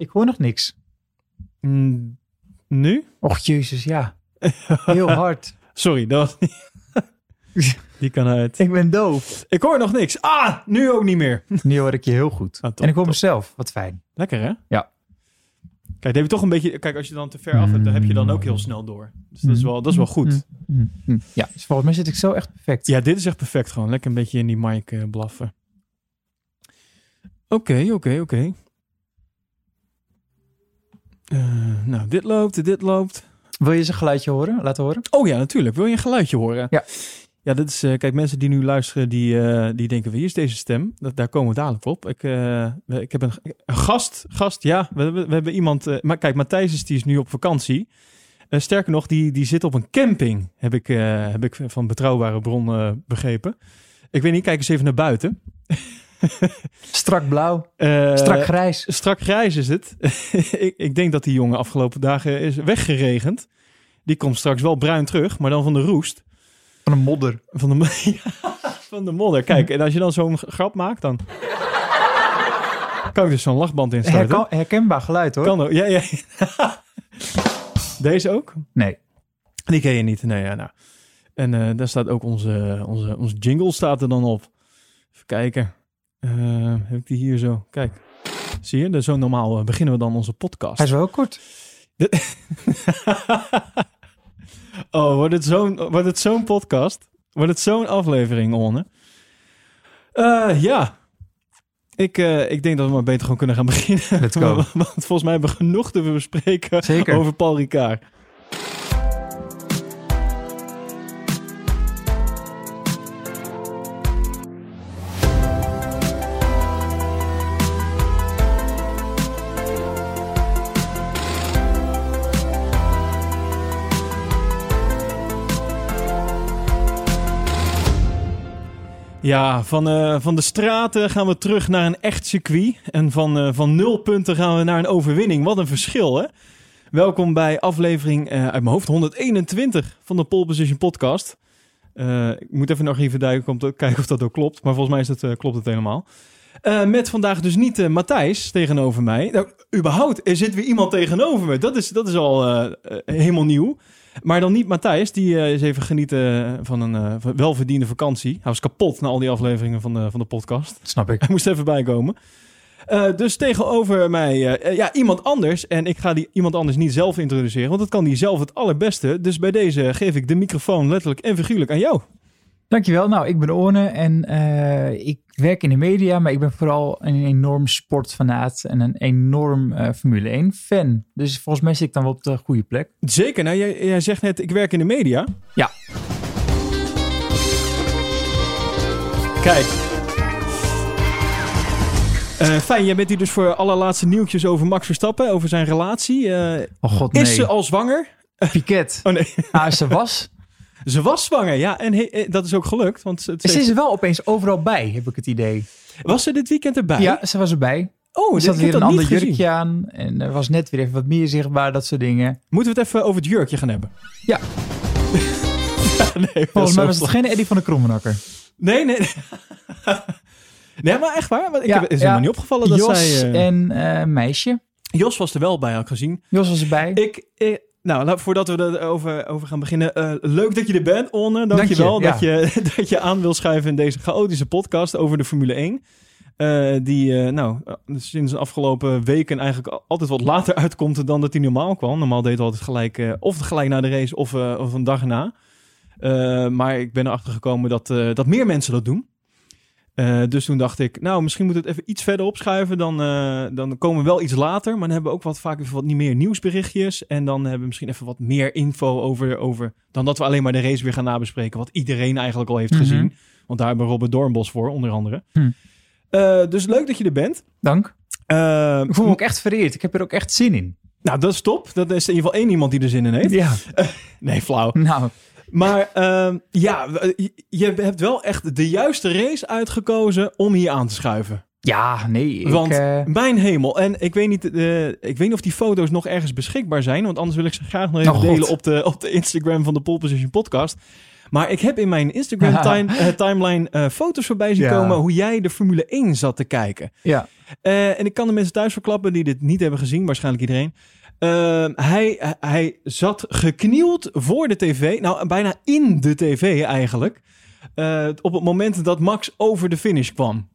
Ik hoor nog niks. Mm, nu? Och, jezus, ja. Heel hard. Sorry, dat was Die kan uit. Ik ben doof. Ik hoor nog niks. Ah, nu ook niet meer. Nu hoor ik je heel goed. Ah, top, en ik hoor top. mezelf. Wat fijn. Lekker, hè? Ja. Kijk, heb je toch een beetje... Kijk, als je dan te ver af hebt, dan heb je dan ook heel snel door. Dus dat is wel, dat is wel goed. Mm, mm. Ja, dus volgens mij zit ik zo echt perfect. Ja, dit is echt perfect gewoon. Lekker een beetje in die mic eh, blaffen. Oké, oké, oké. Eh, nou, dit loopt, dit loopt. Wil je eens een geluidje horen? Laten horen. Oh ja, natuurlijk. Wil je een geluidje horen? Ja. Ja, dat is... eh, kijk, mensen die nu luisteren, die, eh, die denken... Wie is deze stem? Dat, daar komen we dadelijk op. Ik, ik heb een, een gast. Gast, ja. We, we, we hebben iemand... maar kijk, Matthijs is, die is nu op vakantie. Sterker nog, die, die zit op een camping. Heb ik, heb ik van betrouwbare bron begrepen. Ik weet niet, kijk eens even naar buiten. Strak blauw. Eh, Strak grijs. Strak grijs is het. ik, ik denk dat die jongen afgelopen dagen is weggeregend. Die komt straks wel bruin terug, maar dan van de roest. Van een modder. Van de, Ja, van de modder. Kijk, en als je dan zo'n grap maakt, dan... kan ik dus zo'n lachband instarten. Herkan- herkenbaar geluid hoor. Kan ook. Ja, ja. Deze ook? Nee. Die ken je niet. Nee, ja, nou. En eh, daar staat ook onze, onze, onze jingle staat er dan op. Even kijken. Eh, heb ik die hier zo? Kijk. Zie je? Dus zo normaal eh, beginnen we dan onze podcast. Hij is wel kort. oh, wordt het zo'n zo'n podcast? Wordt het zo'n aflevering, Onne? Eh, ja. Ik, ik denk dat we maar beter gewoon kunnen gaan beginnen. Let's go. Want volgens mij hebben we genoeg te bespreken Zeker. over Paul Ricard. Ja, van, eh, van de straten gaan we terug naar een echt circuit. En van, eh, van nul punten gaan we naar een overwinning. Wat een verschil, hè? Welkom bij aflevering eh, uit mijn hoofd 121 van de Pole Position Podcast. Ik moet even nog even duiken om te kijken of dat ook klopt. Maar volgens mij is eh, klopt het helemaal. Met vandaag dus niet Matthijs tegenover mij. Nou, überhaupt, er zit weer iemand tegenover me. Dat is, dat is al helemaal nieuw. Maar dan niet Matthijs, die eh, is even genieten van een eh, welverdiende vakantie. Hij was kapot na al die afleveringen van de, van de podcast. Snap ik. Hij moest even bijkomen. Eh, dus tegenover mij, ja, iemand anders. En ik ga die iemand anders niet zelf introduceren, want dat kan die zelf het allerbeste. Dus bij deze geef ik de microfoon letterlijk en figuurlijk aan jou. Dankjewel. Nou, ik ben Orne en eh, ik werk in de media, maar ik ben vooral een enorm sportfanaat en een enorm eh, Formule 1 fan. Dus volgens mij zit ik dan wel op de goede plek. Zeker, nou, jij, jij zegt net, ik werk in de media. Ja. Kijk. Eh, fijn, jij bent hier dus voor allerlaatste nieuwtjes over Max Verstappen, over zijn relatie. Oh god, nee. Is ze al zwanger? Piquet. Oh nee, Ah, ze was. Ze was zwanger, ja. En he- eh, dat is ook gelukt, want het Ze is er wel opeens overal bij, heb ik het idee. was ze dit weekend erbij? Ja, ze was erbij. Oh, Er zat weer een ander gezien. jurkje aan en er was net weer even wat meer zichtbaar, dat soort dingen. Moeten we het even over het jurkje gaan hebben? Ja. ja nee, Volgens mij was het geen Eddie van de Krommenakker. Nee, nee. nee, maar echt waar. Want ik Ja, heb, het is ja. helemaal niet opgevallen dat Jos zij... eh, en eh, meisje. Jos was er wel bij, had ik gezien. Jos was erbij. Ik, nou, voordat we erover over gaan beginnen. eh, leuk dat je er bent, Onne. Dankjewel Dank je, dat, je, dat je aan wil schuiven in deze chaotische podcast over de Formule 1. Eh, die, eh, nou, sinds de afgelopen weken eigenlijk al- altijd wat later uitkomt dan dat hij normaal kwam. Normaal deed hij altijd gelijk, of gelijk na de race of, of een dag. Eh, maar ik ben erachter gekomen dat, dat meer mensen dat doen. Eh, dus toen dacht ik, nou, misschien moet het even iets verder opschuiven. Dan, eh, dan komen we wel iets later. Maar dan hebben we ook wat, vaak even wat niet meer nieuwsberichtjes. En dan hebben we misschien even wat meer info over, over... dan dat we alleen maar de race weer gaan nabespreken. Wat iedereen eigenlijk al heeft Mhm. gezien. Want daar hebben we Robert Doornbos voor, onder andere. Hm. Eh, dus leuk dat je er bent. Dank. Ik voel me ook echt vereerd. Ik heb er ook echt zin in. nou, dat is top. Dat is in ieder geval één iemand die er zin in heeft. Ja. Nee, flauw. Nou, Maar ehm, ja, je- je hebt wel echt de juiste race uitgekozen om hier aan te schuiven. ja, nee. Ik, Want eh, mijn hemel. En ik weet, niet, eh, ik weet niet of die foto's nog ergens beschikbaar zijn. Want anders wil ik ze graag nog even Oh, delen op de, op de Instagram van de Pole Position Podcast. Maar ik heb in mijn Instagram time, eh, timeline eh, foto's voorbij zien Ja. komen hoe jij de Formule 1 zat te kijken. Ja. Eh, en ik kan de mensen thuis verklappen die dit niet hebben gezien, waarschijnlijk iedereen. Eh, hij, hij zat geknield voor de tv, nou bijna in de tv eigenlijk. eh, op het moment dat Max over de finish kwam.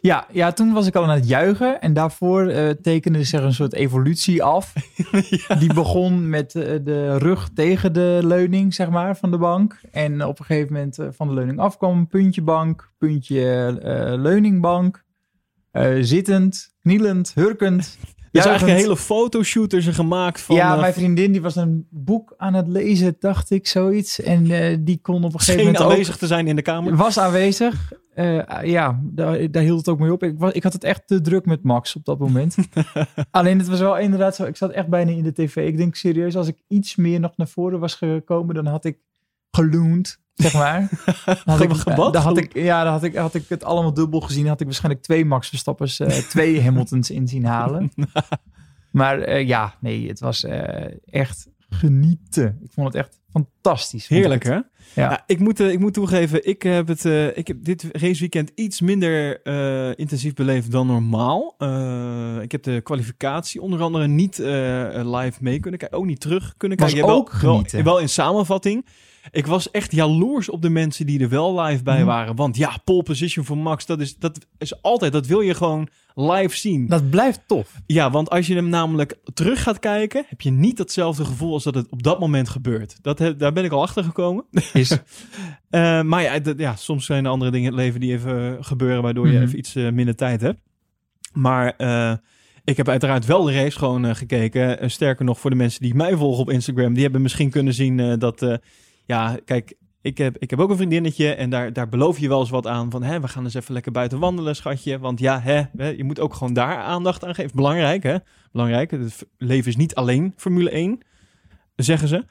Ja, ja, toen was ik al aan het juichen. En daarvoor eh, tekende zich een soort evolutie af. Die begon met eh, de rug tegen de leuning, zeg maar, van de bank. En op een gegeven moment van de leuning afkwam puntje bank, puntje leuningbank. zittend, knielend, hurkend. Dus eigenlijk een hele fotoshoot er ze gemaakt van. ja, eh, mijn vriendin die was een boek aan het lezen, dacht ik, zoiets. En eh, die kon op een gegeven moment ook aanwezig te zijn in de kamer. was aanwezig. Eh, ja, daar, daar hield het ook mee op. Ik, was, ik had het echt te druk met Max op dat moment. Alleen het was wel inderdaad zo. Ik zat echt bijna in de tv. Ik denk serieus, als ik iets meer nog naar voren was gekomen, dan had ik geloend, zeg maar. Had ik, dan had ik, ja, dan had ik, had ik het allemaal dubbel gezien. Had ik waarschijnlijk twee Max Verstappers, eh, twee Hamiltons in zien halen. Maar eh, ja, nee, het was eh, echt genieten. Ik vond het echt fantastisch. Heerlijk, hè? Ja. Ja, ik, moet, ik moet toegeven, ik heb, het, eh, ik heb dit raceweekend iets minder intensief beleefd dan normaal. Ik heb de kwalificatie onder andere niet live mee kunnen kijken. Ook niet terug kunnen Was kijken. Ja, ook wel, genieten. wel, wel in samenvatting. Ik was echt jaloers op de mensen die er wel live bij Mhm. waren. Want ja, pole position voor Max, dat is, dat is altijd, dat wil je gewoon live zien. Dat blijft tof. Ja, want als je hem namelijk terug gaat kijken, heb je niet hetzelfde gevoel als dat het op dat moment gebeurt. Dat, he- daar ben ik al achter gekomen. Is. Eh, maar ja, dat- ja, soms zijn er andere dingen in het leven die even gebeuren, waardoor je Mhm. even iets eh, minder tijd hebt. Maar eh, ik heb uiteraard wel de race gewoon eh, gekeken. Eh, sterker nog, voor de mensen die mij volgen op Instagram, die hebben misschien kunnen zien eh, dat, eh, ja, kijk, ik heb, ik heb ook een vriendinnetje en daar, daar beloof je wel eens wat aan. Van, hè, we gaan eens even lekker buiten wandelen, schatje. Want ja, hè, je moet ook gewoon daar aandacht aan geven. Belangrijk, hè? Belangrijk. Het leven is niet alleen Formule 1, zeggen ze.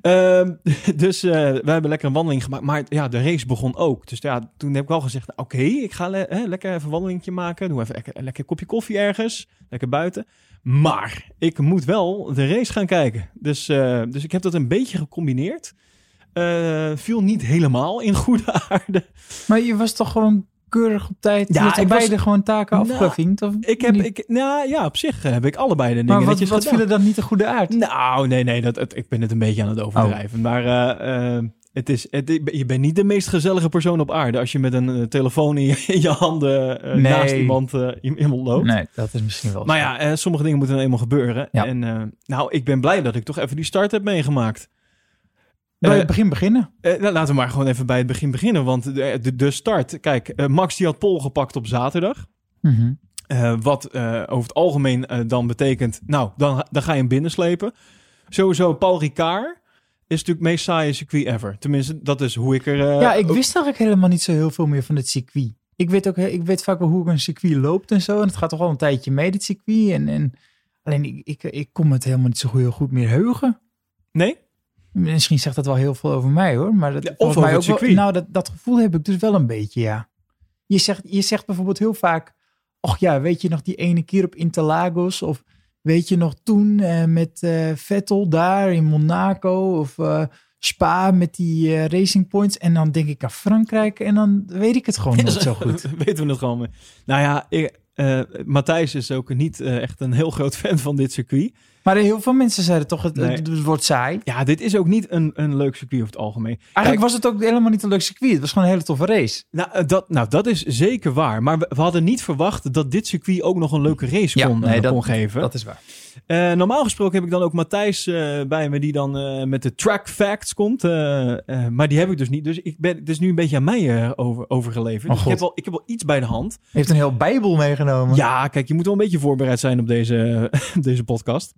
Ehm, dus eh, wij hebben lekker een wandeling gemaakt. Maar ja, de race begon ook. Dus ja, toen heb ik wel gezegd, nou, oké, ik ga hè, lekker even een wandelingetje maken. Doe even lekker, lekker kopje koffie ergens. Lekker buiten. Maar ik moet wel de race gaan kijken. Dus, eh, dus ik heb dat een beetje gecombineerd. Eh, viel niet helemaal in goede aarde. Maar je was toch gewoon keurig op tijd? Ja, je ik was- beide gewoon taken Nou, afgevinkt? Of Ik heb, niet? ik, nou ja, op zich heb ik allebei de dingen maar wat, wat gedaan. viel er dan niet de goede aard? Nou, nee, nee, dat, het- ik ben het een beetje aan het overdrijven. Maar eh, eh, het is, het, je bent niet de meest gezellige persoon op aarde als je met een eh, telefoon in je, in je handen eh, Nee. naast iemand, eh, iemand loopt. Nee, dat is misschien wel Maar zo. ja, eh, sommige dingen moeten eenmaal gebeuren. Ja. En eh, nou, ik ben blij dat ik toch even die start heb meegemaakt. Bij Eh, het begin beginnen. Eh, nou, laten we maar gewoon even bij het begin beginnen. Want de, de, de start, kijk, eh, Max die had pol gepakt op zaterdag. Mhm. Wat over het algemeen dan betekent, nou, dan, dan ga je hem binnenslepen. Sowieso, Paul Ricard is natuurlijk het meest saaie circuit ever. Tenminste, dat is hoe ik er... ja, ik wist eigenlijk helemaal niet zo heel veel meer van het circuit. Ik weet ook, ik weet vaak wel hoe een circuit loopt en zo. En het gaat toch al een tijdje mee, dit circuit. En, en alleen ik, ik, ik kon het helemaal niet zo heel goed meer heugen. Nee? Misschien zegt dat wel heel veel over mij hoor. Maar dat, Ja, of mij ook wel- nou, dat, dat gevoel heb ik dus wel een beetje, ja. Je zegt, je zegt bijvoorbeeld heel vaak... Och ja, weet je nog die ene keer op Interlagos? Of weet je nog toen eh, met eh, Vettel daar in Monaco? Of eh, Spa met die Racing Points? En dan denk ik aan Frankrijk en dan weet ik het gewoon niet zo goed. Weten we het gewoon. Nou ja, ik, Matthijs is ook niet echt een heel groot fan van dit circuit. Maar heel veel mensen zeiden toch, het, Nee. het, het wordt saai. Ja, dit is ook niet een, een leuk circuit over het algemeen. Eigenlijk Kijk, was het ook helemaal niet een leuk circuit. Het was gewoon een hele toffe race. Nou, eh, dat, nou, dat is zeker waar. Maar we, we hadden niet verwacht dat dit circuit ook nog een leuke race Ja, kon, eh, dat- kon geven. Dat is waar. Eh, normaal gesproken heb ik dan ook Matthijs bij me, die dan met de track facts komt. Maar die heb ik dus niet. Dus ik ben, het is nu een beetje aan mij over, overgeleverd. Oh, Dus ik, heb wel, ik heb wel iets bij de hand. Hij heeft een heel bijbel meegenomen. Ja, kijk, je moet wel een beetje voorbereid zijn op deze, deze podcast.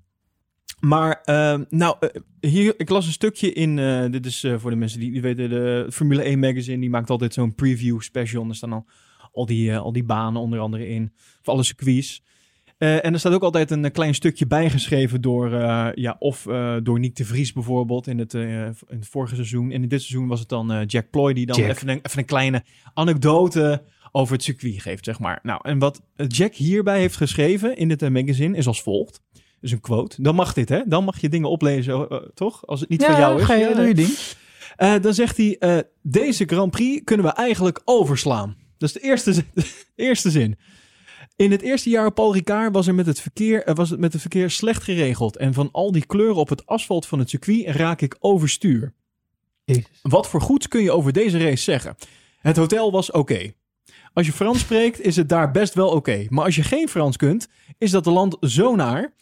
Maar, eh, nou, eh, hier, ik las een stukje in, eh, dit is eh, voor de mensen die, die weten, de Formule 1 magazine, die maakt altijd zo'n preview special. En er staan al, al, die, al die banen onder andere in, voor alle circuits. En er staat ook altijd een klein stukje bijgeschreven door, ja, of door Nick de Vries bijvoorbeeld in het, in het vorige seizoen. En in dit seizoen was het dan Jack Ploy die dan even een, even een kleine anekdote over het circuit geeft, zeg maar. Nou, en wat Jack hierbij heeft geschreven in dit magazine is als volgt. Dus een quote. Dan mag dit, hè? Dan mag je dingen oplezen, eh, toch? Als het niet van jou is. ga je, Ja, doe je ding. Eh, dan zegt hij, eh, deze Grand Prix kunnen we eigenlijk overslaan. Dat is de eerste, zin- de eerste zin. In het eerste jaar op Paul Ricard was, er met het verkeer, eh, was het met het verkeer slecht geregeld. En van al die kleuren op het asfalt van het circuit raak ik overstuur. Jezus. Wat voor goeds kun je over deze race zeggen? Het hotel was oké. Als je Frans spreekt, is het daar best wel oké. Maar als je geen Frans kunt, is dat land zo naar.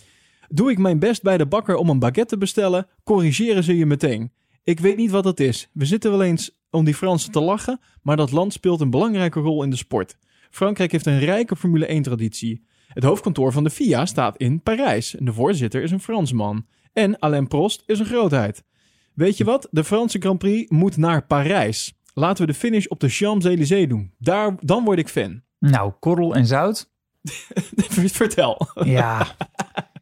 Doe ik mijn best bij de bakker om een baguette te bestellen, corrigeren ze je meteen. Ik weet niet wat dat is. We zitten wel eens om die Fransen te lachen, maar dat land speelt een belangrijke rol in de sport. Frankrijk heeft een rijke Formule 1-traditie. Het hoofdkantoor van de FIA staat in Parijs. En de voorzitter is een Fransman. En Alain Prost is een grootheid. Weet je wat? De Franse Grand Prix moet naar Parijs. Laten we de finish op de Champs-Élysées doen. Daar, dan word ik fan. Nou, korrel en zout. Vertel. Ja.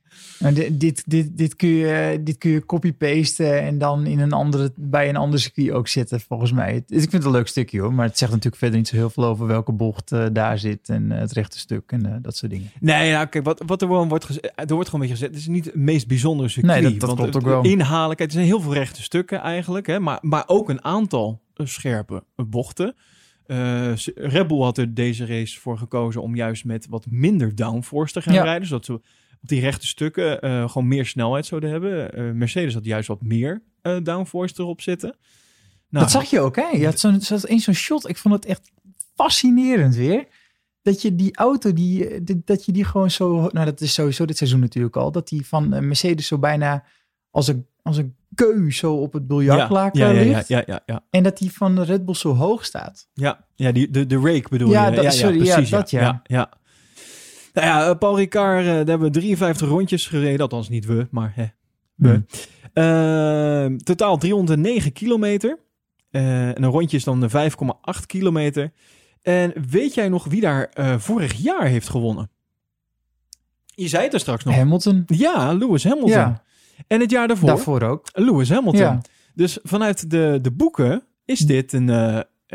Maar dit, dit, dit, dit kun je, dit kun je copy-pasten en dan in een andere, bij een ander circuit ook zetten, volgens mij. Ik vind het een leuk stukje hoor, maar het zegt natuurlijk verder niet zo heel veel over welke bocht eh, daar zit en eh, het rechte stuk en eh, dat soort dingen. Nee, nou, kijk, wat, wat er gewoon wordt gezegd, er wordt gewoon een beetje gezegd, het is niet het meest bijzondere circuit. Nee, dat- dat want klopt het ook wel. Inhalen, kijk, er zijn heel veel rechte stukken eigenlijk, hè, maar, maar ook een aantal scherpe bochten. Eh, Red Bull had er deze race voor gekozen om juist met wat minder downforce te gaan Ja. rijden, zodat ze op die rechte stukken eh, gewoon meer snelheid zouden hebben. Eh, Mercedes had juist wat meer eh, downforce erop zitten. Nou, dat zag je ook, hè? Je had zo'n één zo'n shot. Ik vond het echt fascinerend weer. Dat je die auto, die, die- dat je die gewoon zo... Nou, dat is sowieso dit seizoen natuurlijk al. Dat die van Mercedes zo bijna als een, als een keu zo op het biljartlaken ja, ja, ja, ligt. ja, ja, ja. En dat die van Red Bull zo hoog staat. Ja, ja die, de, de rake bedoel Ja, je. dat- sorry, ja, dat ja. ja. ja. Nou ja, eh, Paul Ricard, eh, daar hebben we 53 rondjes gereden. Althans niet we, maar hè, we. Hmm. Eh, totaal 309 kilometer. Eh, en een rondje is dan de 5,8 kilometer. En weet jij nog wie daar vorig jaar heeft gewonnen? Je zei het er straks nog. Hamilton. Ja, Lewis Hamilton. Ja, En het jaar daarvoor, daarvoor ook. Lewis Hamilton. Ja. Dus vanuit de, de boeken is dit een,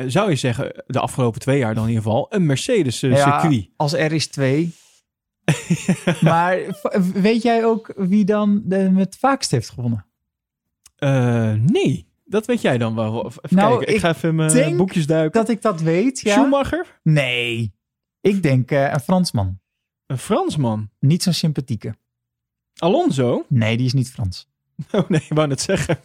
zou je zeggen, de afgelopen twee jaar dan in ieder geval, een Mercedes eh, Ja, als er is twee. maar weet jij ook wie dan de, het vaakst heeft gewonnen? Eh, nee, dat weet jij dan wel. Even Nou, kijken, ik, ik ga even in mijn denk boekjes duiken. Dat ik dat weet, ja. Schumacher? Nee. Ik denk eh, een Fransman. Een Fransman. Niet zo'n sympathieke. Alonso? Nee, die is niet Frans. Oh nee, ik wou net zeggen.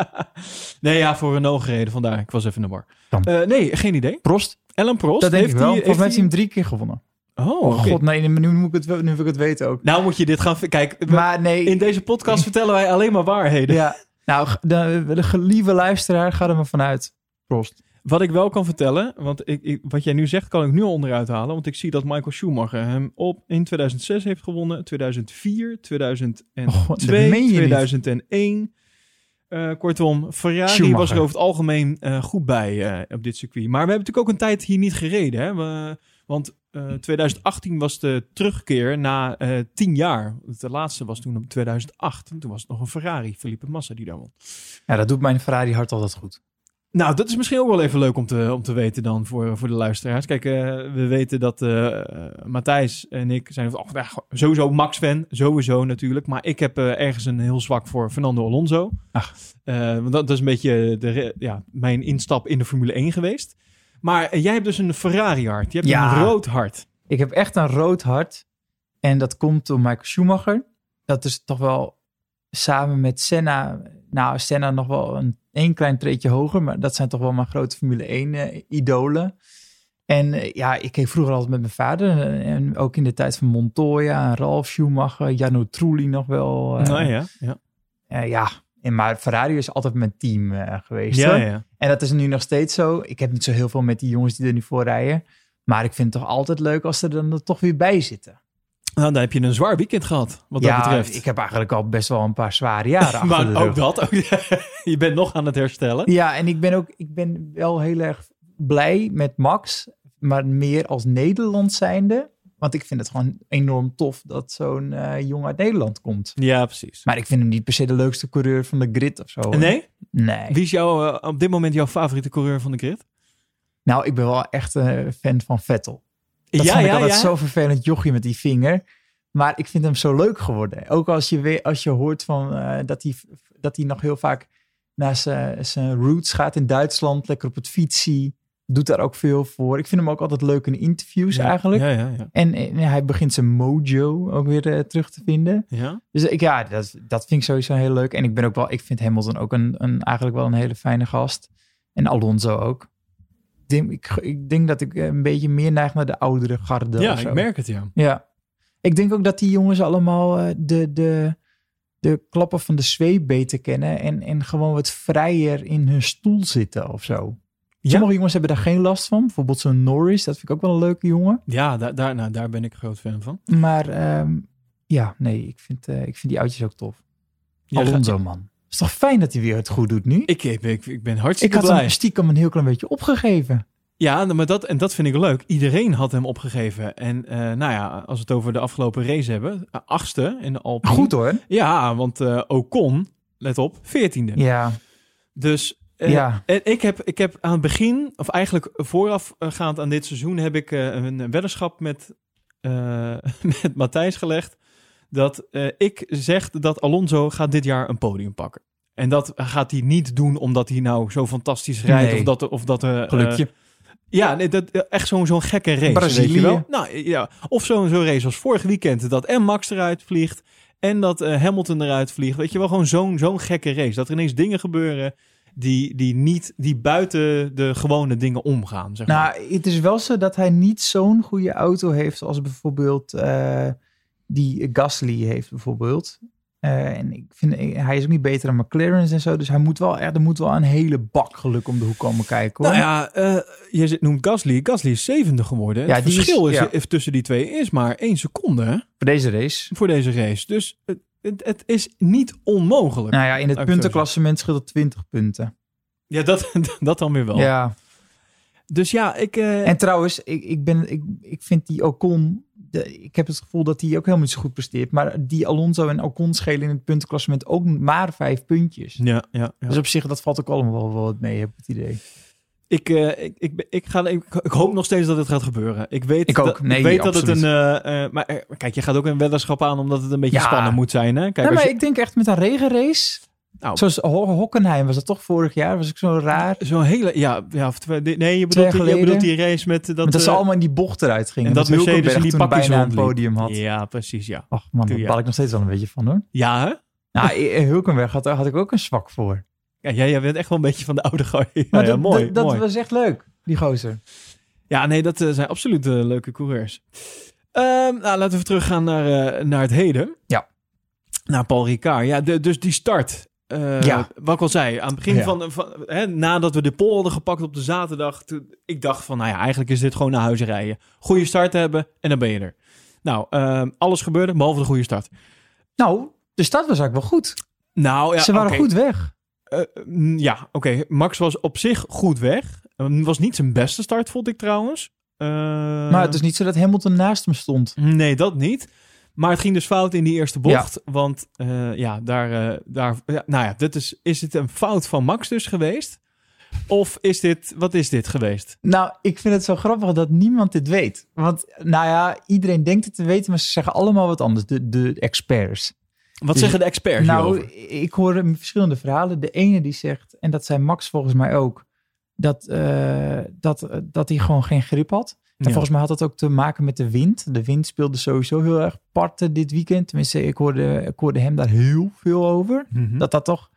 nee, ja, voor Renault gereden, vandaar. Ik was even in de war. Eh, nee, geen idee. Prost? Ellen Prost? dat denk heeft ik wel. Volgens mij heeft hij hem drie keer gewonnen. Oh, Oh, god, nee, nu, moet ik het, nu wil ik het weten ook. Nou moet je dit gaan... Kijk, Maar nee, in deze podcast vertellen wij alleen maar waarheden. ja. Nou, de, de gelieve luisteraar, ga er maar vanuit. Prost. Wat ik wel kan vertellen, want ik, ik- wat jij nu zegt, kan ik nu al onderuit halen. Want ik zie dat Michael Schumacher hem op in 2006 heeft gewonnen, 2004, 2002, Oh, dat meen je niet. 2001. Eh, kortom, Ferrari Schumacher. was er over het algemeen eh, goed bij eh, op dit circuit. Maar we hebben natuurlijk ook een tijd hier niet gereden. Hè? We, want eh, 2018 was de terugkeer na eh 10 jaar. De laatste was toen op 2008. En toen was het nog een Ferrari, Felipe Massa, die daar won. Ja, dat doet mijn Ferrari hart altijd goed. Nou, dat is misschien ook wel even leuk om te, om te weten dan voor, voor de luisteraars. Kijk, eh, we weten dat eh, eh, Matthijs en ik zijn oh, sowieso Max-fan. Sowieso natuurlijk. Maar ik heb eh, ergens een heel zwak voor Fernando Alonso. Ach. Eh, want dat, dat is een beetje de, ja, mijn instap in de Formule 1 geweest. Maar jij hebt dus een Ferrari-hart. Je hebt Ja. een rood hart. Ik heb echt een rood hart. En dat komt door Michael Schumacher. Dat is toch wel samen met Senna. Nou, Senna nog wel een, een klein treetje hoger. Maar dat zijn toch wel mijn grote Formule 1 eh, idolen. En eh, ja, ik keek vroeger altijd met mijn vader. eh, En ook in de tijd van Montoya, Ralf Schumacher, Jarno Trulli nog wel. nou ja, ja. ja. En maar Ferrari is altijd mijn team eh, geweest. Ja. En dat is nu nog steeds zo. Ik heb niet zo heel veel met die jongens die er nu voor rijden. Maar ik vind het toch altijd leuk als ze er dan er toch weer bij zitten. Nou, dan heb je een zwaar weekend gehad, wat dat ja, betreft. ik heb eigenlijk al best wel een paar zware jaren achter de maar ook dat. Ook, je bent nog aan het herstellen. Ja, en ik ben ook ik ben wel heel erg blij met Max. Maar meer als Nederland zijnde. Want ik vind het gewoon enorm tof dat zo'n eh jongen uit Nederland komt. Ja, precies. Maar ik vind hem niet per se de leukste coureur van de grid of zo. hoor. Nee? Nee. Wie is jouw, eh, op dit moment jouw favoriete coureur van de grid? Nou, ik ben wel echt een fan van Vettel. Dat vond ik altijd zo vervelend jochie met die vinger. Maar ik vind hem zo leuk geworden. Ook als je, weer, als je hoort van, eh, dat, hij, dat hij nog heel vaak naar zijn, zijn roots gaat in Duitsland. Lekker op het fietsie. Doet daar ook veel voor. Ik vind hem ook altijd leuk in interviews Ja, eigenlijk. Ja, ja, ja. En, en hij begint zijn mojo ook weer eh, terug te vinden. ja? Dus ik, ja, dat, dat vind ik sowieso heel leuk. En ik ben ook wel, ik vind Hamilton ook een, een, eigenlijk wel een hele fijne gast. En Alonso ook. Ik denk, ik, ik denk dat ik een beetje meer neig naar de oudere garde. Ja, ik merk het, ja. Ja. Ik denk ook dat die jongens allemaal eh, de, de, de klappen van de zweep beter kennen. En, en gewoon wat vrijer in hun stoel zitten of zo. Ja? Sommige jongens hebben daar geen last van. Bijvoorbeeld zo'n Norris, dat vind ik ook wel een leuke jongen. Ja, daar, daar, nou, daar ben ik groot fan van. Maar ehm, ja, nee, ik vind, eh, ik vind die oudjes ook tof. Ja, Alonso, man. is toch fijn dat hij weer het goed doet nu? Ik, ik, ik, ik ben Ik hartstikke had blij. hem stiekem een heel klein beetje opgegeven. Ja, maar dat, en dat vind ik leuk. Iedereen had hem opgegeven. En eh, nou ja, als we het over de afgelopen race hebben. eh, Achtste in de Alpine. Goed hoor. Ja, want eh Ocon, let op, veertiende. Ja, Dus eh, ja. en ik, heb, ik heb aan het begin, of eigenlijk voorafgaand aan dit seizoen, heb ik eh, een weddenschap met, eh, met Matthijs gelegd. Dat eh, ik zeg dat Alonso gaat dit jaar een podium pakken. En dat gaat hij niet doen omdat hij nou zo fantastisch rijdt. Nee. Of dat, of dat eh, Gelukje. eh, ja, nee, dat, echt zo'n zo'n gekke race. Brazilië. Weet je wel? Nou, ja. Of zo'n zo'n race als vorig weekend. Dat en Max eruit vliegt. En dat eh, Hamilton eruit vliegt. Weet je wel, gewoon zo'n zo'n gekke race. Dat er ineens dingen gebeuren die, die, niet, die buiten de gewone dingen omgaan. Zeg maar. Nou, het is wel zo dat hij niet zo'n goede auto heeft als bijvoorbeeld eh, die Gasly heeft bijvoorbeeld. Eh, en ik vind, eh, hij is ook niet beter dan McLaren's en zo. Dus hij moet wel, er moet wel een hele bak geluk om de hoek komen kijken hoor. Nou ja, je noemt Gasly. Gasly is zevende geworden. Ja, het is- verschil is, ja. tussen die twee is maar één seconde Voor deze race. voor deze race. Dus het, is niet onmogelijk. Nou ja, in het puntenklassement scheelt het 20 punten. Ja, dat, dat dan weer wel. Ja. Dus ja, ik... eh, En trouwens, ik, ik, ben, ik, ik vind die Ocon... De, ik heb het gevoel dat hij ook helemaal niet zo goed presteert. Maar die Alonso en Ocon schelen in het puntenklassement ook maar vijf puntjes. ja, ja, ja. Dus op zich, dat valt ook allemaal wel, wel wat mee, heb ik het idee. Ik, eh, ik, ik, ik, ga, ik, ik hoop nog steeds dat het gaat gebeuren. Ik weet, Ik ook. Dat, Nee, ik weet dat het absoluut. een... eh, eh, maar kijk, je gaat ook een weddenschap aan omdat het een beetje Ja. spannend moet zijn. Hè? Kijk, nee, als maar je- ik denk echt met een regenrace. Nou. Zoals Ho- Hockenheim was dat toch vorig jaar? Was ik zo raar? Zo'n hele... Ja, ja of twee- nee, je Twee bedoelt, die, je bedoelt die race met dat... Dat, dat ze allemaal in die bocht eruit gingen. en dat Mercedes Hulkenberg in die toen pakjes bijna een podium had. Ja, precies, ja. Ach man, daar je. baal ik nog steeds wel een beetje van hoor. Ja, hè? Nou, Hulkenberg had, had ik ook een zwak voor. Ja, jij, jij bent echt wel een beetje van de oude gooi. Ja, dat, mooi, dat, was echt leuk, die gozer. Ja, nee, dat eh, zijn absoluut eh, leuke coureurs. Ehm, nou, laten we teruggaan naar, eh, naar het heden. Ja. Naar Paul Ricard. Ja, de, dus die start. Ja. Wat ik al zei, aan het begin Ja. van, van hè, nadat we de pol hadden gepakt op de zaterdag, toen, ik dacht van, nou ja, eigenlijk is dit gewoon naar huis rijden. Goede start hebben en dan ben je er. Nou, ehm, alles gebeurde, behalve de goede start. Nou, de start was eigenlijk wel goed. Nou ja, Ze waren goed weg. Eh, mm, ja, oké. Max was op zich goed weg. Het was niet zijn beste start, vond ik trouwens. Eh, Maar het is niet zo dat Hamilton naast hem stond. Nee, dat niet. Maar het ging dus fout in die eerste bocht. Want eh, ja, daar, daar ja, nou ja, dit is, is het een fout van Max dus geweest? Of is dit, wat is dit geweest? Nou, ik vind het zo grappig dat niemand dit weet. Want, nou ja, iedereen denkt het te weten, maar ze zeggen allemaal wat anders, de, de experts. Wat Dus- zeggen de experts nou, hierover? ik hoor verschillende verhalen. De ene die zegt, en dat zei Max volgens mij ook, dat, eh, dat, dat hij gewoon geen grip had. En Ja. volgens mij had dat ook te maken met de wind. De wind speelde sowieso heel erg parten dit weekend. Tenminste, ik hoorde, ik hoorde hem daar heel veel over. Mhm. Dat dat toch...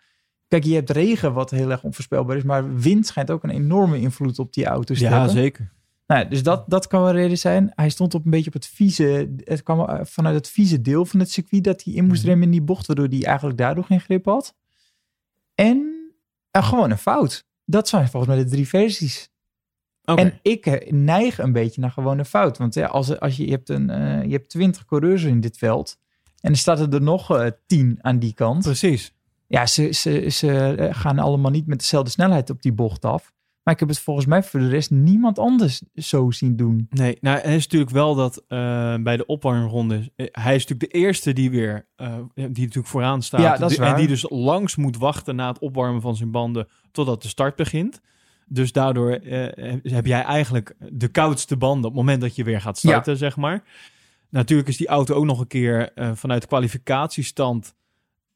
Kijk, je hebt regen wat heel erg onvoorspelbaar is. Maar wind schijnt ook een enorme invloed op die auto's te ja, hebben. zeker. Nou, dus dat, dat kan wel reden zijn. Hij stond op een beetje op het vieze... Het kwam eh, vanuit het vieze deel van het circuit... dat hij in moest Mhm. remmen in die bocht... waardoor hij eigenlijk daardoor geen grip had. En eh, gewoon een fout. Dat zijn volgens mij de drie versies. Oké. En ik eh, neig een beetje naar gewoon een fout. Want ja, als, als je, je, hebt een, eh, je hebt twintig coureurs in dit veld... en er staat er nog eh, tien aan die kant... Precies. Ja, ze, ze, ze gaan allemaal niet met dezelfde snelheid op die bocht af. Maar ik heb het volgens mij voor de rest niemand anders zo zien doen. Nee, nou, het is natuurlijk wel dat eh, bij de opwarmronde... eh, hij is natuurlijk de eerste die weer... eh, die natuurlijk vooraan staat. Ja, dat is Die- En waar. die dus langs moet wachten na het opwarmen van zijn banden... totdat de start begint. Dus daardoor heb jij eigenlijk de koudste banden... op het moment dat je weer gaat starten, zeg maar. Natuurlijk is die auto ook nog een keer... vanuit kwalificatiestand...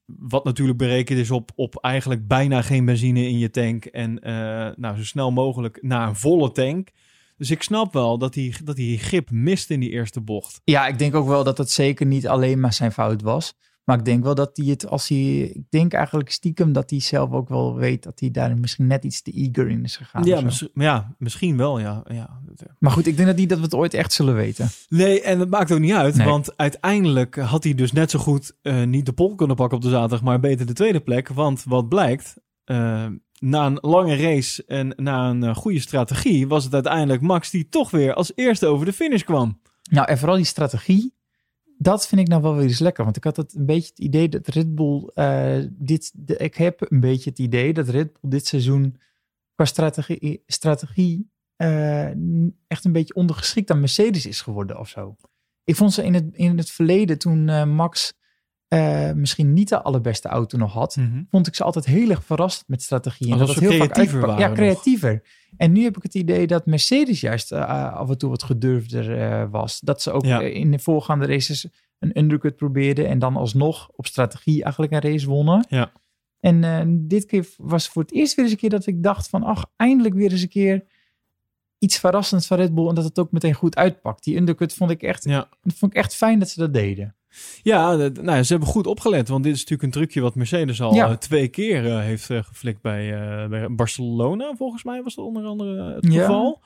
wat natuurlijk berekend is op, op eigenlijk bijna geen benzine in je tank. En eh, nou, zo snel mogelijk naar een volle tank. Dus ik snap wel dat hij, dat hij grip mist in die eerste bocht. Ja, ik denk ook wel dat het zeker niet alleen maar zijn fout was. Maar ik denk wel dat hij het, als hij, ik denk eigenlijk stiekem dat hij zelf ook wel weet dat hij daar misschien net iets te eager in is gegaan. Ja, mis- ja misschien wel, ja. ja. Maar goed, ik denk dat niet dat we het ooit echt zullen weten. Nee, en dat maakt ook niet uit, Nee. want uiteindelijk had hij dus net zo goed eh, niet de pol kunnen pakken op de zaterdag, maar beter de tweede plek. Want wat blijkt, eh, na een lange race en na een eh, goede strategie, was het uiteindelijk Max die toch weer als eerste over de finish kwam. Nou, en vooral die strategie, dat vind ik nou wel weer eens lekker. Want ik had het een beetje het idee dat Red Bull eh, dit, ik heb een beetje het idee dat Red Bull dit seizoen qua strategie, strategie eh, echt een beetje ondergeschikt aan Mercedes is geworden of zo. Ik vond ze in het, in het verleden, toen eh, Max eh, misschien niet de allerbeste auto nog had, vond ik ze altijd heel erg verrast met strategie. En Alsof dat ze heel vaak creatiever uitpakt. Ja, nog. creatiever. En nu heb ik het idee dat Mercedes juist eh, af en toe wat gedurfder eh, was. Dat ze ook Ja. eh, in de voorgaande races een undercut probeerden en dan alsnog op strategie eigenlijk een race wonnen. Ja. En eh, dit keer was voor het eerst weer eens een keer dat ik dacht van, ach, eindelijk weer eens een keer iets verrassends van Red Bull en dat het ook meteen goed uitpakt. Die undercut vond ik echt, Ja. vond ik echt fijn dat ze dat deden. Ja, nou, ze hebben goed opgelet. Want dit is natuurlijk een trucje wat Mercedes al Ja. eh, twee keer eh, heeft eh, geflikt bij, bij Barcelona. Volgens mij was dat onder andere het geval.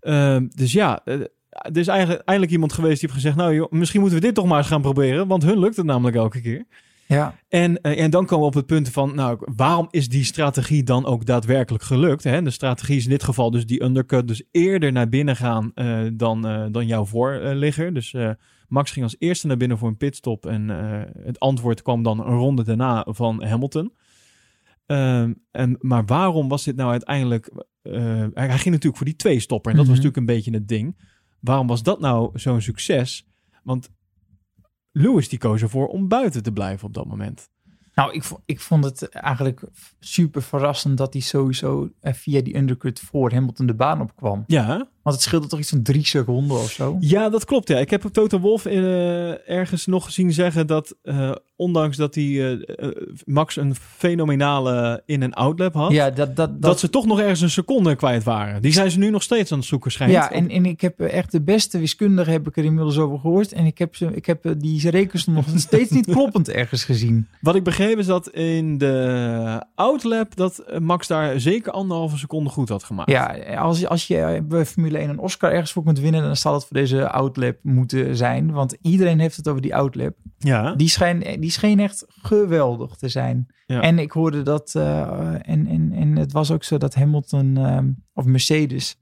Ehm, dus ja, er is eigenlijk eindelijk iemand geweest die heeft gezegd... nou joh, misschien moeten we dit toch maar eens gaan proberen. Want hun lukt het namelijk elke keer. Ja, En, en dan komen we op het punt van... nou, waarom is die strategie dan ook daadwerkelijk gelukt? Hè? De strategie is in dit geval dus die undercut... dus eerder naar binnen gaan dan, dan jouw voorligger. Dus Max ging als eerste naar binnen voor een pitstop. En eh, het antwoord kwam dan een ronde daarna van Hamilton. Ehm, en, maar waarom was dit nou uiteindelijk... eh, hij, hij ging natuurlijk voor die twee stopper. En dat was Mhm. natuurlijk een beetje het ding. Waarom was dat nou zo'n succes? Want Lewis die koos ervoor om buiten te blijven op dat moment. Nou, ik, ik vond het eigenlijk super verrassend dat hij sowieso eh, via die undercut voor Hamilton de baan opkwam. Ja, Want het scheelde toch iets van drie seconden of zo. ja dat klopt. Ja. Ik heb Toto Wolf eh, ergens nog gezien zeggen dat... eh, ondanks dat hij eh, eh, Max een fenomenale in- en outlap had... Ja, dat, dat, dat, ze toch nog ergens een seconde kwijt waren. Die zijn ze nu nog steeds aan het zoeken, schijnt. ja en, en ik heb echt de beste wiskundige heb ik er inmiddels over gehoord. En ik heb, ze, ik heb eh, die rekensom nog steeds niet kloppend ergens gezien. Wat ik begreep is dat in de outlap... dat Max daar zeker anderhalve seconde goed had gemaakt. Ja, als, je- als je bij Formule 1 een Oscar ergens voor kunt winnen, dan zal het voor deze outlap moeten zijn. Want iedereen heeft het over die outlap. Ja, Die, schijn, die scheen echt geweldig te zijn. Ja. En ik hoorde dat, eh, en, en, en het was ook zo dat Hamilton ehm, of Mercedes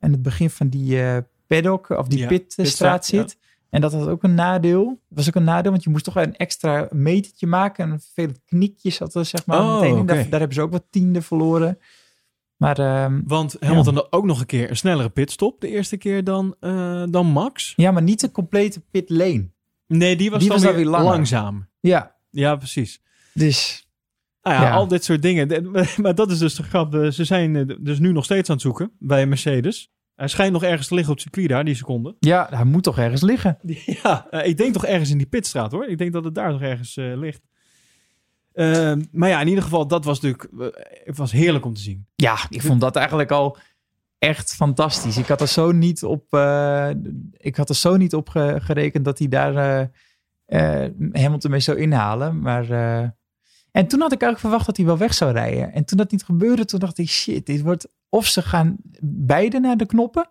aan het begin van die eh, paddock of die Ja, pitstraat zit. En dat had ook een nadeel. Dat was ook een nadeel, want je moest toch een extra metertje maken. En een vervelend knikje zat er zeg maar Oh, meteen. Daar, hebben ze ook wat tiende verloren. Maar ehm, Want Hamilton had ook nog een keer een snellere pitstop. De eerste keer dan, eh, dan Max. ja, maar niet de complete pit lane. Nee, die was Die dan was weer, langzaam. Ja, Ja, precies. dus Nou ja, Ja. al dit soort dingen. Maar dat is dus de grap. Eh, Ze zijn eh, dus nu nog steeds aan het zoeken bij Mercedes. Hij schijnt nog ergens te liggen op het circuit daar, die seconde. ja, hij moet toch ergens liggen. Ja, eh, ik denk toch ergens in die pitstraat hoor. Ik denk dat het daar nog ergens ligt. Ehm, maar ja, in ieder geval, dat was natuurlijk het was heerlijk om te zien. Ja, ik vond dat eigenlijk al echt fantastisch. Ik had er zo niet op, eh, ik had er zo niet op ge- gerekend dat hij daar eh, Hamilton mee zou inhalen. Maar, en toen had ik eigenlijk verwacht dat hij wel weg zou rijden. En toen dat niet gebeurde, toen dacht ik, shit, dit wordt of ze gaan beide naar de knoppen,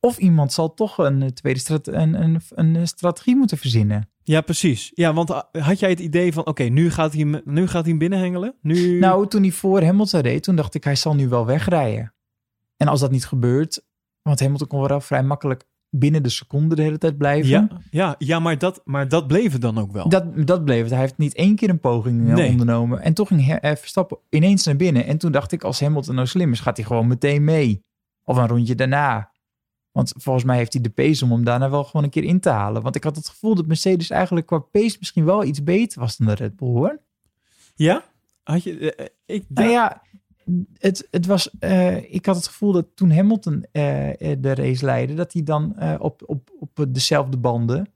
of iemand zal toch een tweede strat een, een, een strategie moeten verzinnen. Ja, precies. Ja, want had jij het idee van, oké, nu gaat hij nu gaat hij binnenhengelen? Nu... Nou, toen hij voor Hamilton reed, toen dacht ik, hij zal nu wel wegrijden. En als dat niet gebeurt, want Hamilton kon wel vrij makkelijk binnen de seconde de hele tijd blijven. ja, ja, ja maar, dat, maar dat bleef het dan ook wel. Dat, dat bleef het. Hij heeft niet één keer een poging eh, Nee. ondernomen. En toch ging eh, Verstappen ineens naar binnen. En toen dacht ik, als Hamilton nou slim is, gaat hij gewoon meteen mee. Of een rondje daarna. Want volgens mij heeft hij de pace om hem daarna wel gewoon een keer in te halen. Want ik had het gevoel dat Mercedes eigenlijk qua pace misschien wel iets beter was dan de Red Bull, hoor. Ja? Had je, eh, ik Nou ja, het, het was, eh, ik had het gevoel dat toen Hamilton eh, eh, de race leidde, dat hij dan op, op, op dezelfde banden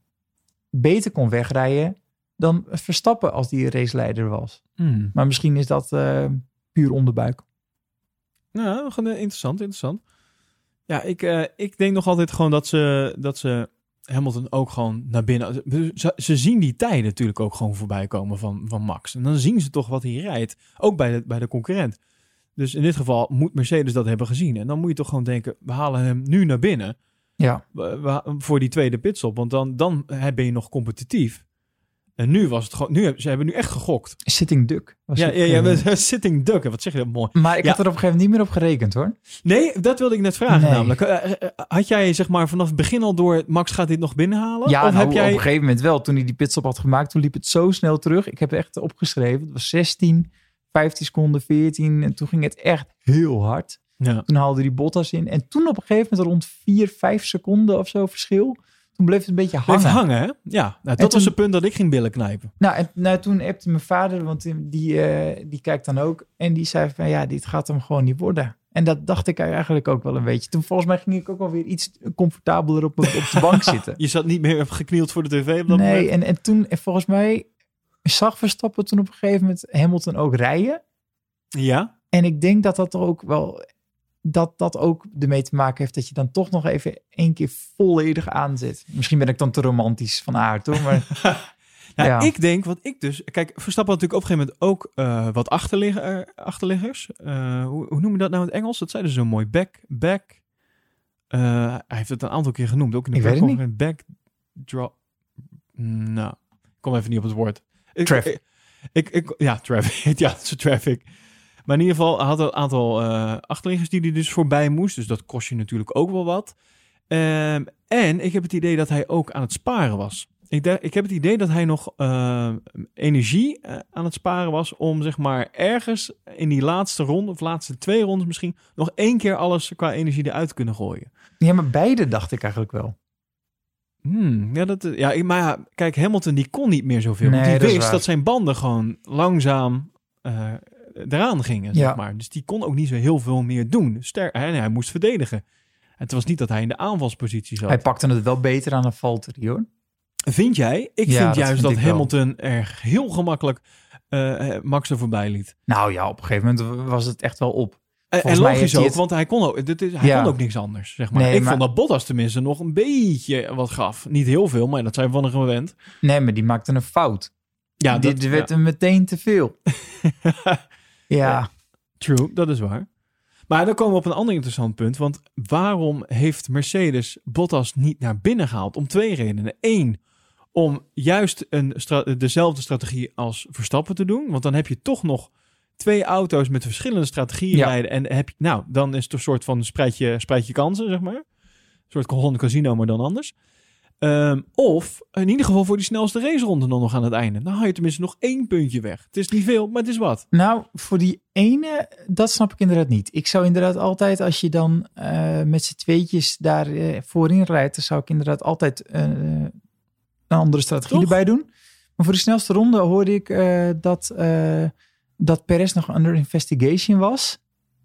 beter kon wegrijden dan Verstappen als die raceleider was. Hmm. Maar misschien is dat puur onderbuik. Nou, interessant, interessant. Ja, ik, ik denk nog altijd gewoon dat ze, dat ze Hamilton ook gewoon naar binnen... Ze, ze zien die tijden natuurlijk ook gewoon voorbij komen van, van Max. En dan zien ze toch wat hij rijdt. Ook bij de, bij de concurrent. Dus in dit geval moet Mercedes dat hebben gezien. En dan moet je toch gewoon denken, we halen hem nu naar binnen. Ja, voor die tweede pitstop. Want dan, dan ben je nog competitief. En nu was het gewoon... Nu, ze hebben nu echt gegokt. sitting duck. Was Ja, ja, ja, eh, sitting duck. Wat zeg je dat mooi. Maar ik Ja. had er op een gegeven moment niet meer op gerekend hoor. Nee, dat wilde ik net vragen Nee. namelijk. Eh, eh, Had jij zeg maar vanaf het begin al door... Max gaat dit nog binnenhalen? Ja, of nou, heb jij... op een gegeven moment wel. Toen hij die pitstop had gemaakt, toen liep het zo snel terug. Ik heb het echt opgeschreven. Het was 16, 15 seconden, 14. En toen ging het echt heel hard. Ja. Toen haalde hij Bottas in. En toen op een gegeven moment rond 4, 5 seconden of zo verschil. Toen bleef het een beetje hangen. Bleef hangen, hè? Ja, nou, dat toen- was het punt dat ik ging billen knijpen. Nou, en nou, toen appte mijn vader, want die, eh, die kijkt dan ook. En die zei van ja, dit gaat hem gewoon niet worden. En dat dacht ik eigenlijk ook wel een beetje. Toen volgens mij ging ik ook alweer iets comfortabeler op, op de bank zitten. Je zat niet meer geknield voor de tv op dat Nee, moment? en, en toen, en volgens mij zag Verstappen toen op een gegeven moment Hamilton ook rijden. Ja? En ik denk dat dat er ook wel, dat dat ook ermee te maken heeft dat je dan toch nog even één keer volledig aanzet. Misschien ben ik dan te romantisch van aard hoor, maar Nou, Ja. ik denk wat ik dus... Kijk, Verstappen had natuurlijk op een gegeven moment ook eh, wat achterligger, achterliggers. Eh, hoe, hoe noem je dat nou in het Engels? Dat zeiden ze zo mooi. Back, back... eh, hij heeft het een aantal keer genoemd. Ook in de Ik weet het persconferentie. Back, drop... Nou, ik kom even niet op het woord. Ik, Traffic. Ik, ik, ja, traffic. ja, het is traffic. Maar in ieder geval had een aantal eh, achterliggers die hij dus voorbij moest. Dus dat kost je natuurlijk ook wel wat. Ehm, en ik heb het idee dat hij ook aan het sparen was. Ik, de- ik heb het idee dat hij nog eh, energie eh, aan het sparen was om zeg maar ergens in die laatste ronde, of laatste twee rondes misschien, nog één keer alles qua energie eruit te kunnen gooien. ja, maar beide dacht ik eigenlijk wel. Hmm, ja, dat, ja, ik- maar ja, kijk, Hamilton die kon niet meer zoveel. Nee, want die dat wist dat zijn banden gewoon langzaam eh, eraan gingen, zeg Ja. maar. Dus die kon ook niet zo heel veel meer doen. Ster hij, hij moest verdedigen. Het was niet dat hij in de aanvalspositie zat. Hij pakte het wel beter aan een Valtteri hoor. Vind jij? Ik Ja, vind dat juist vind dat ik wel. Hamilton er heel gemakkelijk eh, Max er voorbij liet. Nou ja, op een gegeven moment was het echt wel op. En, logisch ook, het- want hij kon ook, dit is, hij Ja. kon ook niks anders, zeg maar. Nee, ik maar- vond dat Bottas tenminste nog een beetje wat gaf. Niet heel veel, maar dat zijn we van een gewend. Nee, maar die maakte een fout. Ja, dit dat, werd hem meteen te veel. ja, True, dat is waar. Maar dan komen we op een ander interessant punt. Want waarom heeft Mercedes Bottas niet naar binnen gehaald? Om twee redenen. Eén, om juist een stra- dezelfde strategie als Verstappen te doen. Want dan heb je toch nog twee auto's met verschillende strategieën Ja. rijden. En heb je, nou, dan is het een soort van spreid je, spreid je kansen, zeg maar. Een soort Honda Casino, maar dan anders. Ehm, of in ieder geval voor die snelste raceronde dan nog aan het einde. Dan haal je tenminste nog één puntje weg. Het is niet veel, maar het is wat. nou voor die ene, dat snap ik inderdaad niet. Ik zou inderdaad altijd, als je dan eh, met z'n tweetjes daar eh, voorin rijdt, dan zou ik inderdaad altijd eh, een andere strategie Toch? erbij doen. Maar voor de snelste ronde hoorde ik dat, dat Perez nog under investigation was.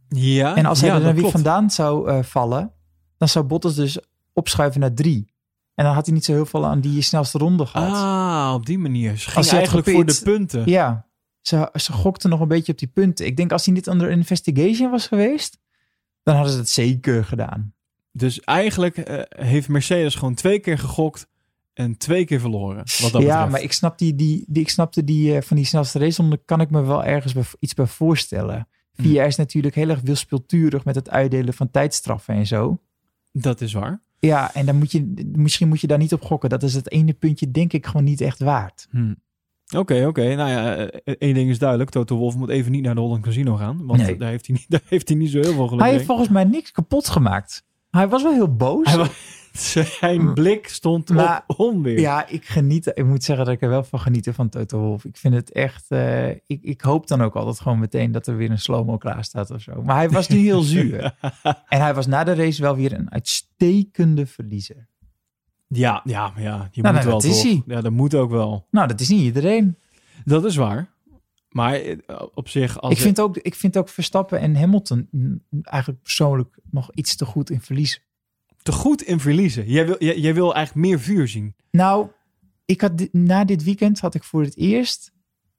Ja, En als hij ja, er dan weer vandaan zou eh, vallen, dan zou Bottas dus opschuiven naar drie. En dan had hij niet zo heel veel aan die snelste ronde gehad. Ah, op die manier. Ze ging had eigenlijk voor de punten. Ja, ze, ze gokte nog een beetje op die punten. Ik denk als hij niet under investigation was geweest, dan hadden ze het zeker gedaan. Dus eigenlijk eh, heeft Mercedes gewoon twee keer gegokt en twee keer verloren. Wat dat ja, betreft. maar ik, snap die, die, die, ik snapte die eh, van die snelste raceronde, kan ik me wel ergens bij, iets bij voorstellen. Hmm. VIA is natuurlijk heel erg wispelturig met het uitdelen van tijdstraffen en zo. Dat is waar. Ja, en dan moet je, misschien moet je daar niet op gokken. Dat is het ene puntje, denk ik, gewoon niet echt waard. Hm. Oké, oké. Nou ja, eh, één ding is duidelijk. Toto Wolf moet even niet naar de Holland Casino gaan. Want Nee. daar, heeft hij niet, daar heeft hij niet zo heel veel geluk Hij mee. heeft volgens mij niks kapot gemaakt. Hij was wel heel boos. Hij Zijn blik stond Maar- op onweer. Ja, ik geniet. Ik moet zeggen dat ik er wel van geniet van Toto Wolf. Ik vind het echt. eh, ik, ik hoop dan ook altijd gewoon meteen dat er weer een slow-mo klaar staat of zo. Maar hij was nu heel zuur. En hij was na de race wel weer een uitstekende verliezer. ja, ja, ja. Je Nou, moet nou, wel dat is hij. Ja, dat moet ook wel. Nou, dat is niet iedereen. Dat is waar. Maar eh, op zich... Als Ik vind, ook, ik vind ook Verstappen en Hamilton mm, eigenlijk persoonlijk nog iets te goed in verliezen. Te goed in verliezen. Jij wil, jij, jij wil eigenlijk meer vuur zien. Nou, ik had na dit weekend had ik voor het eerst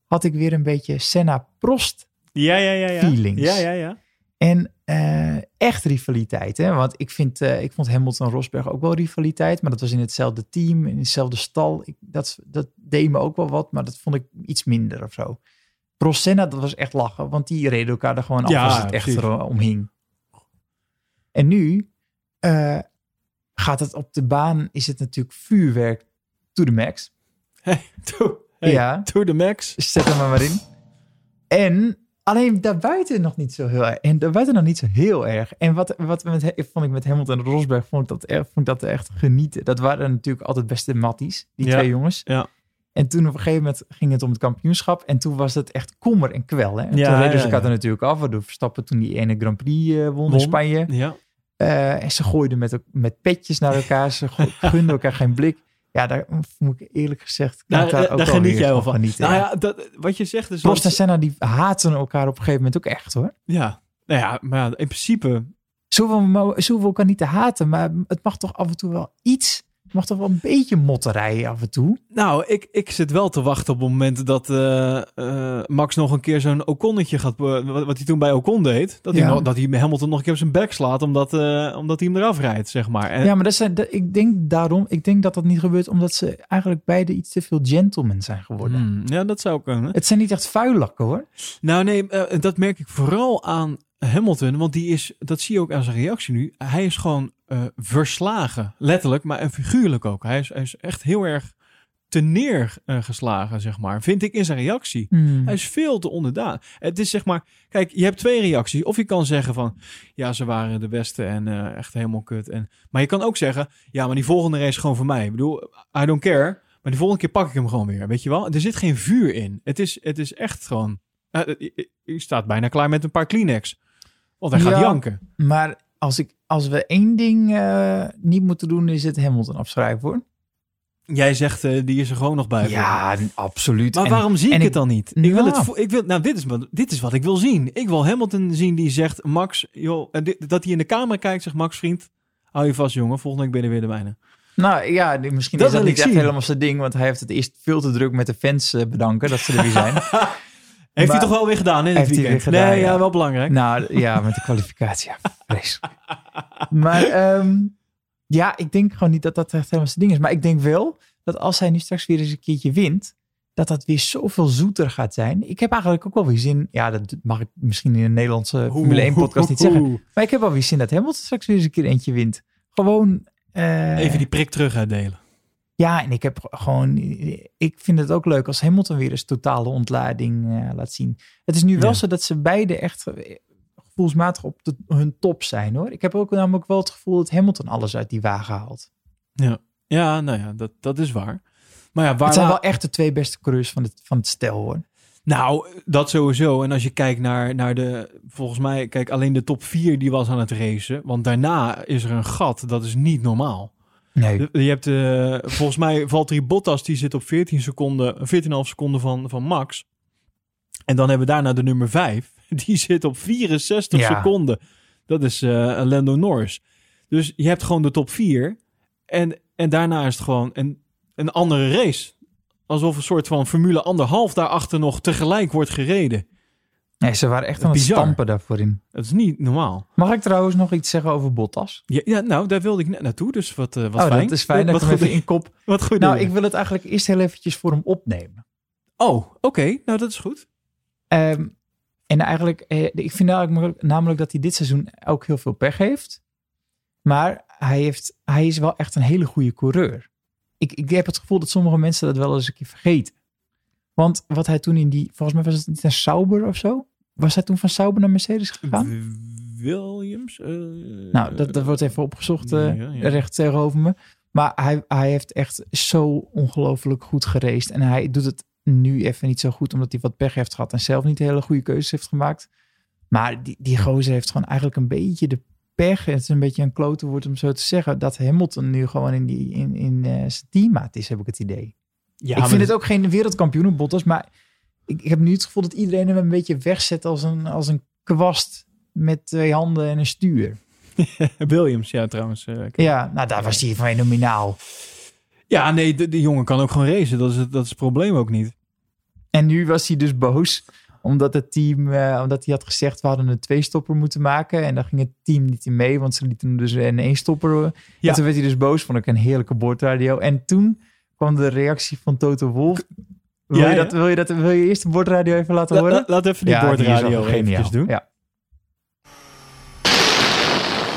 had ik weer een beetje Senna Prost Ja, ja, ja. ja. Feelings. Ja, ja, ja. en eh, echt rivaliteit. Hè? Want ik, vind, eh, ik vond Hamilton en Rosberg ook wel rivaliteit, maar dat was in hetzelfde team, in dezelfde stal. Ik, dat, dat deed me ook wel wat, maar dat vond ik iets minder of zo. Prost Senna, dat was echt lachen, want die reden elkaar er gewoon af Ja, als het echt precies. erom hing. En nu eh, gaat het op de baan, is het natuurlijk vuurwerk to the max. Hey, to, hey, Ja. to the max. Zet hem maar maar in. En alleen daarbuiten nog niet zo heel erg. En daarbuiten nog niet zo heel erg. En wat, wat met, vond ik met Hamilton en Rosberg, vond ik dat, echt, vond ik dat echt genieten. Dat waren natuurlijk altijd beste matties, die Ja. twee jongens. Ja. En toen op een gegeven moment ging het om het kampioenschap. En toen was het echt kommer en kwel. Hè? En Ja, toen reden ja, ze elkaar er natuurlijk af. Waardoor Verstappen toen die ene Grand Prix won, in. Spanje. Ja. Eh, en ze gooiden met, met petjes naar elkaar. Ze gunden elkaar geen blik. Ja, daar moet ik eerlijk gezegd... kan Daar, ook geniet jij wel van. Genieten, nou ja. dat, wat je zegt is... Prost en Senna die haten elkaar op een gegeven moment ook echt hoor. Ja. Nou ja, maar in principe... Zoveel, zoveel elkaar niet te haten, maar het mag toch af en toe wel iets. Mag toch wel een beetje motterij af en toe. Nou, ik, ik zit wel te wachten op het moment dat eh, eh, Max nog een keer zo'n Oconnetje gaat... wat, wat hij toen bij Ocon deed. Dat, hij Ja. dat hij Hamilton nog een keer op zijn bek slaat omdat, eh, omdat hij hem eraf rijdt, zeg maar. En, Ja, maar dat zijn, dat- ik denk daarom, ik denk dat dat niet gebeurt omdat ze eigenlijk beide iets te veel gentlemen zijn geworden. Hmm, ja, dat zou kunnen. Het zijn niet echt vuilakken hoor. Nou nee, dat merk ik vooral aan Hamilton, want die is, dat zie je ook aan zijn reactie nu. Hij is gewoon eh, verslagen, letterlijk, maar en figuurlijk ook. Hij is, hij is echt heel erg te neergeslagen, zeg maar, vind ik in zijn reactie. Hmm. Hij is veel te onderdaan. Het is zeg maar, kijk, je hebt twee reacties. Of je kan zeggen van, ja, ze waren de beste en eh, echt helemaal kut. En, maar je kan ook zeggen, ja, maar die volgende race is gewoon voor mij. Ik bedoel, I don't care. Maar die volgende keer pak ik hem gewoon weer. Weet je wel? Er zit geen vuur in. Het is, het is echt gewoon. eh, je- je staat bijna klaar met een paar Kleenex. Want hij gaat Ja. janken. Maar als, ik, als we één ding eh, niet moeten doen, is het Hamilton afschrijven hoor. Jij zegt, eh, die is er gewoon nog bij. Ja, absoluut. Maar En- waarom zie ik, het ik- dan niet? Ik wil het, ik wil, nou, dit is, wat, dit is wat ik wil zien. Ik wil Hamilton zien die zegt, Max, joh, en dit- dat hij in de camera kijkt, zegt Max, vriend, hou je vast, jongen. Volgende week ben je weer de mijne. Nou ja, misschien Dat is dat niet echt zien. helemaal zijn ding, want hij heeft het eerst veel te druk met de fans eh, bedanken dat ze er weer zijn. Heeft Maar- hij toch wel weer gedaan in Heeft hij weekend? gedaan, nee, ja, ja. wel belangrijk. nou ja, met de kwalificatie. Ja. Maar ehm, ja, ik denk gewoon niet dat dat echt helemaal zijn ding is. Maar ik denk wel dat als hij nu straks weer eens een keertje wint, dat dat weer zoveel zoeter gaat zijn. Ik heb eigenlijk ook wel weer zin. Ja, dat mag ik misschien in een Nederlandse Formule 1 podcast niet zeggen. Maar ik heb wel weer zin dat Hamilton straks weer eens een keer eentje wint. Gewoon. eh, Even die prik terug uitdelen. Ja, en ik heb gewoon. Ik vind het ook leuk als Hamilton weer eens totale ontlading eh, laat zien. Het is nu wel Ja. zo dat ze beide echt eh, gevoelsmatig op de, hun top zijn hoor. Ik heb ook namelijk wel het gevoel dat Hamilton alles uit die wagen haalt. Ja, nou ja, dat, dat is waar. Maar ja, waar het zijn wel echt de twee beste coureurs van het, van het stel hoor. Nou, dat sowieso. En als je kijkt naar, naar de... Volgens mij, kijk, alleen de top 4 die was aan het racen. Want daarna is er een gat. Dat is niet normaal. Nee. Je hebt, eh, volgens mij, Valtteri Bottas, die zit op 14 seconden, 14,5 seconden van, van Max. En dan hebben we daarna de nummer 5. Die zit op 64 Ja. seconden. Dat is eh Lando Norris. Dus je hebt gewoon de top 4. En, en daarna is het gewoon een, een andere race. Alsof een soort van Formule anderhalf daarachter nog tegelijk wordt gereden. Nee, ze waren echt aan het Bizar. stampen daarvoor in. Dat is niet normaal. Mag ik trouwens nog iets zeggen over Bottas? Ja, ja nou, daar wilde ik net naartoe. Dus wat, eh, wat oh, fijn. dat is fijn dat wat ik hem goed, even in kop. Wat goed. Nou, doen ik wil het eigenlijk eerst heel eventjes voor hem opnemen. Oh, oké. Nou, dat is goed. Ehm, en eigenlijk, eh, ik vind eigenlijk namelijk dat hij dit seizoen ook heel veel pech heeft. Maar hij, heeft, hij is wel echt een hele goede coureur. Ik, ik heb het gevoel dat sommige mensen dat wel eens een keer vergeten. Want wat hij toen in die, volgens mij was het niet een Sauber of zo? Was hij toen van Sauber naar Mercedes gegaan? Williams? eh, Nou, dat, dat wordt even opgezocht eh, ja, ja. recht tegenover me. Maar hij, hij heeft echt zo ongelooflijk goed geraced. En hij doet het nu even niet zo goed, omdat hij wat pech heeft gehad en zelf niet hele goede keuzes heeft gemaakt. Maar die, die gozer heeft gewoon eigenlijk een beetje de pech. Het is een beetje een klote woord om zo te zeggen. Dat Hamilton nu gewoon in, die, in, in eh, zijn teammaat is, heb ik het idee. Ja, ik vind het ook geen wereldkampioen, Bottas. Maar ik, ik heb nu het gevoel dat iedereen hem een beetje wegzet als een, als een kwast met twee handen en een stuur. Williams, ja, trouwens. eh, Ja, nou daar was hij fenomenaal. Ja, nee, de, de jongen kan ook gewoon racen. Dat is, het, dat is het probleem ook niet. En nu was hij dus boos omdat het team, eh, omdat hij had gezegd we hadden een twee-stopper moeten maken. En daar ging het team niet in mee, want ze lieten hem dus een één-stopper. Ja. En toen werd hij dus boos, vond ik een heerlijke bordradio. En toen kwam de reactie van Toto Wolf. Wil, Ja, je, dat, wil, je dat, wil je eerst de bordradio even laten La- horen? la- laat even die Ja, geniaal. eventjes doen. Ja.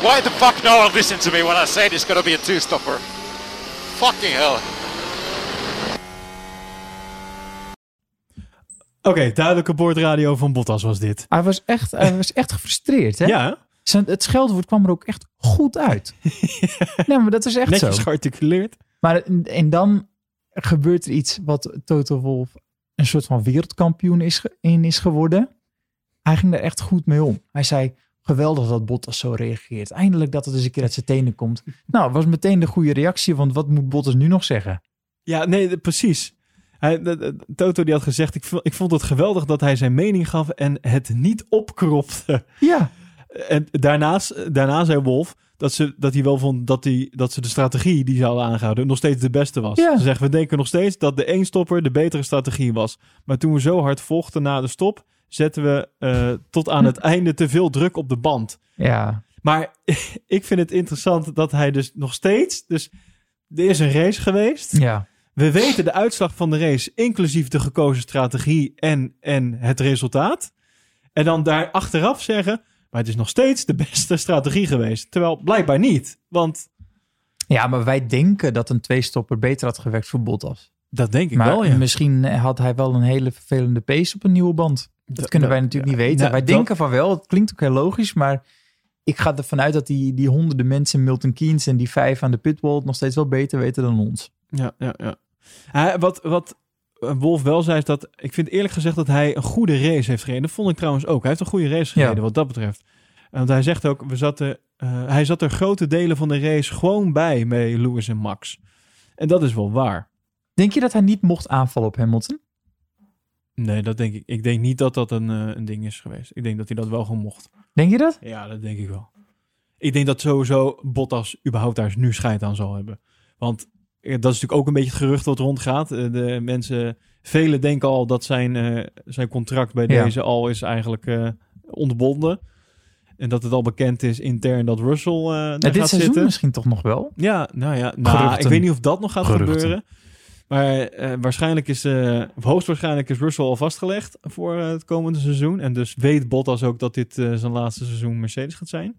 Why the fuck no one listen to me when I say it's gonna be a two-stopper? Fucking hell. Oké, duidelijke boordradio van Bottas was dit. Hij was echt, hij was echt gefrustreerd. Hè? Ja, Zijn, het scheldwoord kwam er ook echt goed uit. nee, maar dat is echt netjes zo. gearticuleerd. Maar en dan gebeurt er iets wat Toto Wolf een soort van wereldkampioen is, in is geworden. Hij ging daar echt goed mee om. Hij zei, geweldig dat Bottas zo reageert. Eindelijk dat het eens een keer uit zijn tenen komt. Nou, was meteen de goede reactie, want wat moet Bottas nu nog zeggen? Ja, nee, precies. Hij, Toto die had gezegd, ik, ik vond het geweldig dat hij zijn mening gaf en het niet opkropte. Ja, En daarnaast, daarna zei Wolf dat, ze, dat hij wel vond dat, die, dat ze de strategie die ze hadden aangehouden nog steeds de beste was. Ja. Ze zegt, we denken nog steeds dat de één-stopper de betere strategie was. Maar toen we zo hard vochten na de stop, zetten we eh, tot aan het einde te veel druk op de band. ja, Maar ik vind het interessant dat hij dus nog steeds... Dus er is een race geweest. ja. We weten de uitslag van de race, inclusief de gekozen strategie en, en het resultaat. En dan daar achteraf zeggen, maar het is nog steeds de beste strategie geweest. Terwijl blijkbaar niet, want Ja, maar wij denken dat een tweestopper beter had gewerkt voor Bottas. dat denk ik Maar wel, ja. misschien had hij wel een hele vervelende pace op een nieuwe band. Dat kunnen wij natuurlijk niet weten. nou, wij dat- denken van wel, het klinkt ook heel logisch, maar ik ga ervan uit dat die, die honderden mensen, Milton Keynes en die vijf aan de pitwall, nog steeds wel beter weten dan ons. Ja, ja, ja. Wat, wat Wolf wel zei is dat, ik vind eerlijk gezegd dat hij een goede race heeft gereden. Dat vond ik trouwens ook. Hij heeft een goede race gereden Ja. wat dat betreft. Want hij zegt ook, we zaten, eh, hij zat er grote delen van de race gewoon bij met Lewis en Max. En dat is wel waar. Denk je dat hij niet mocht aanvallen op Hamilton? Nee, dat denk ik. Ik denk niet dat dat een, eh, een ding is geweest. Ik denk dat hij dat wel gewoon mocht. Denk je dat? Ja, dat denk ik wel. Ik denk dat sowieso Bottas überhaupt daar nu scheid aan zal hebben. Want dat is natuurlijk ook een beetje het gerucht wat rondgaat. Eh, De mensen, velen denken al dat zijn, eh, zijn contract bij Ja. deze al is eigenlijk eh ontbonden. En dat het al bekend is intern dat Russell eh daar Ja, dit gaat seizoen zitten. misschien toch nog wel? Ja, nou ja, nou, ik weet niet of dat nog gaat Geruchten. gebeuren. Maar waarschijnlijk is, eh, of hoogstwaarschijnlijk is Russell al vastgelegd voor het komende seizoen. En dus weet Bottas ook dat dit zijn laatste seizoen Mercedes gaat zijn.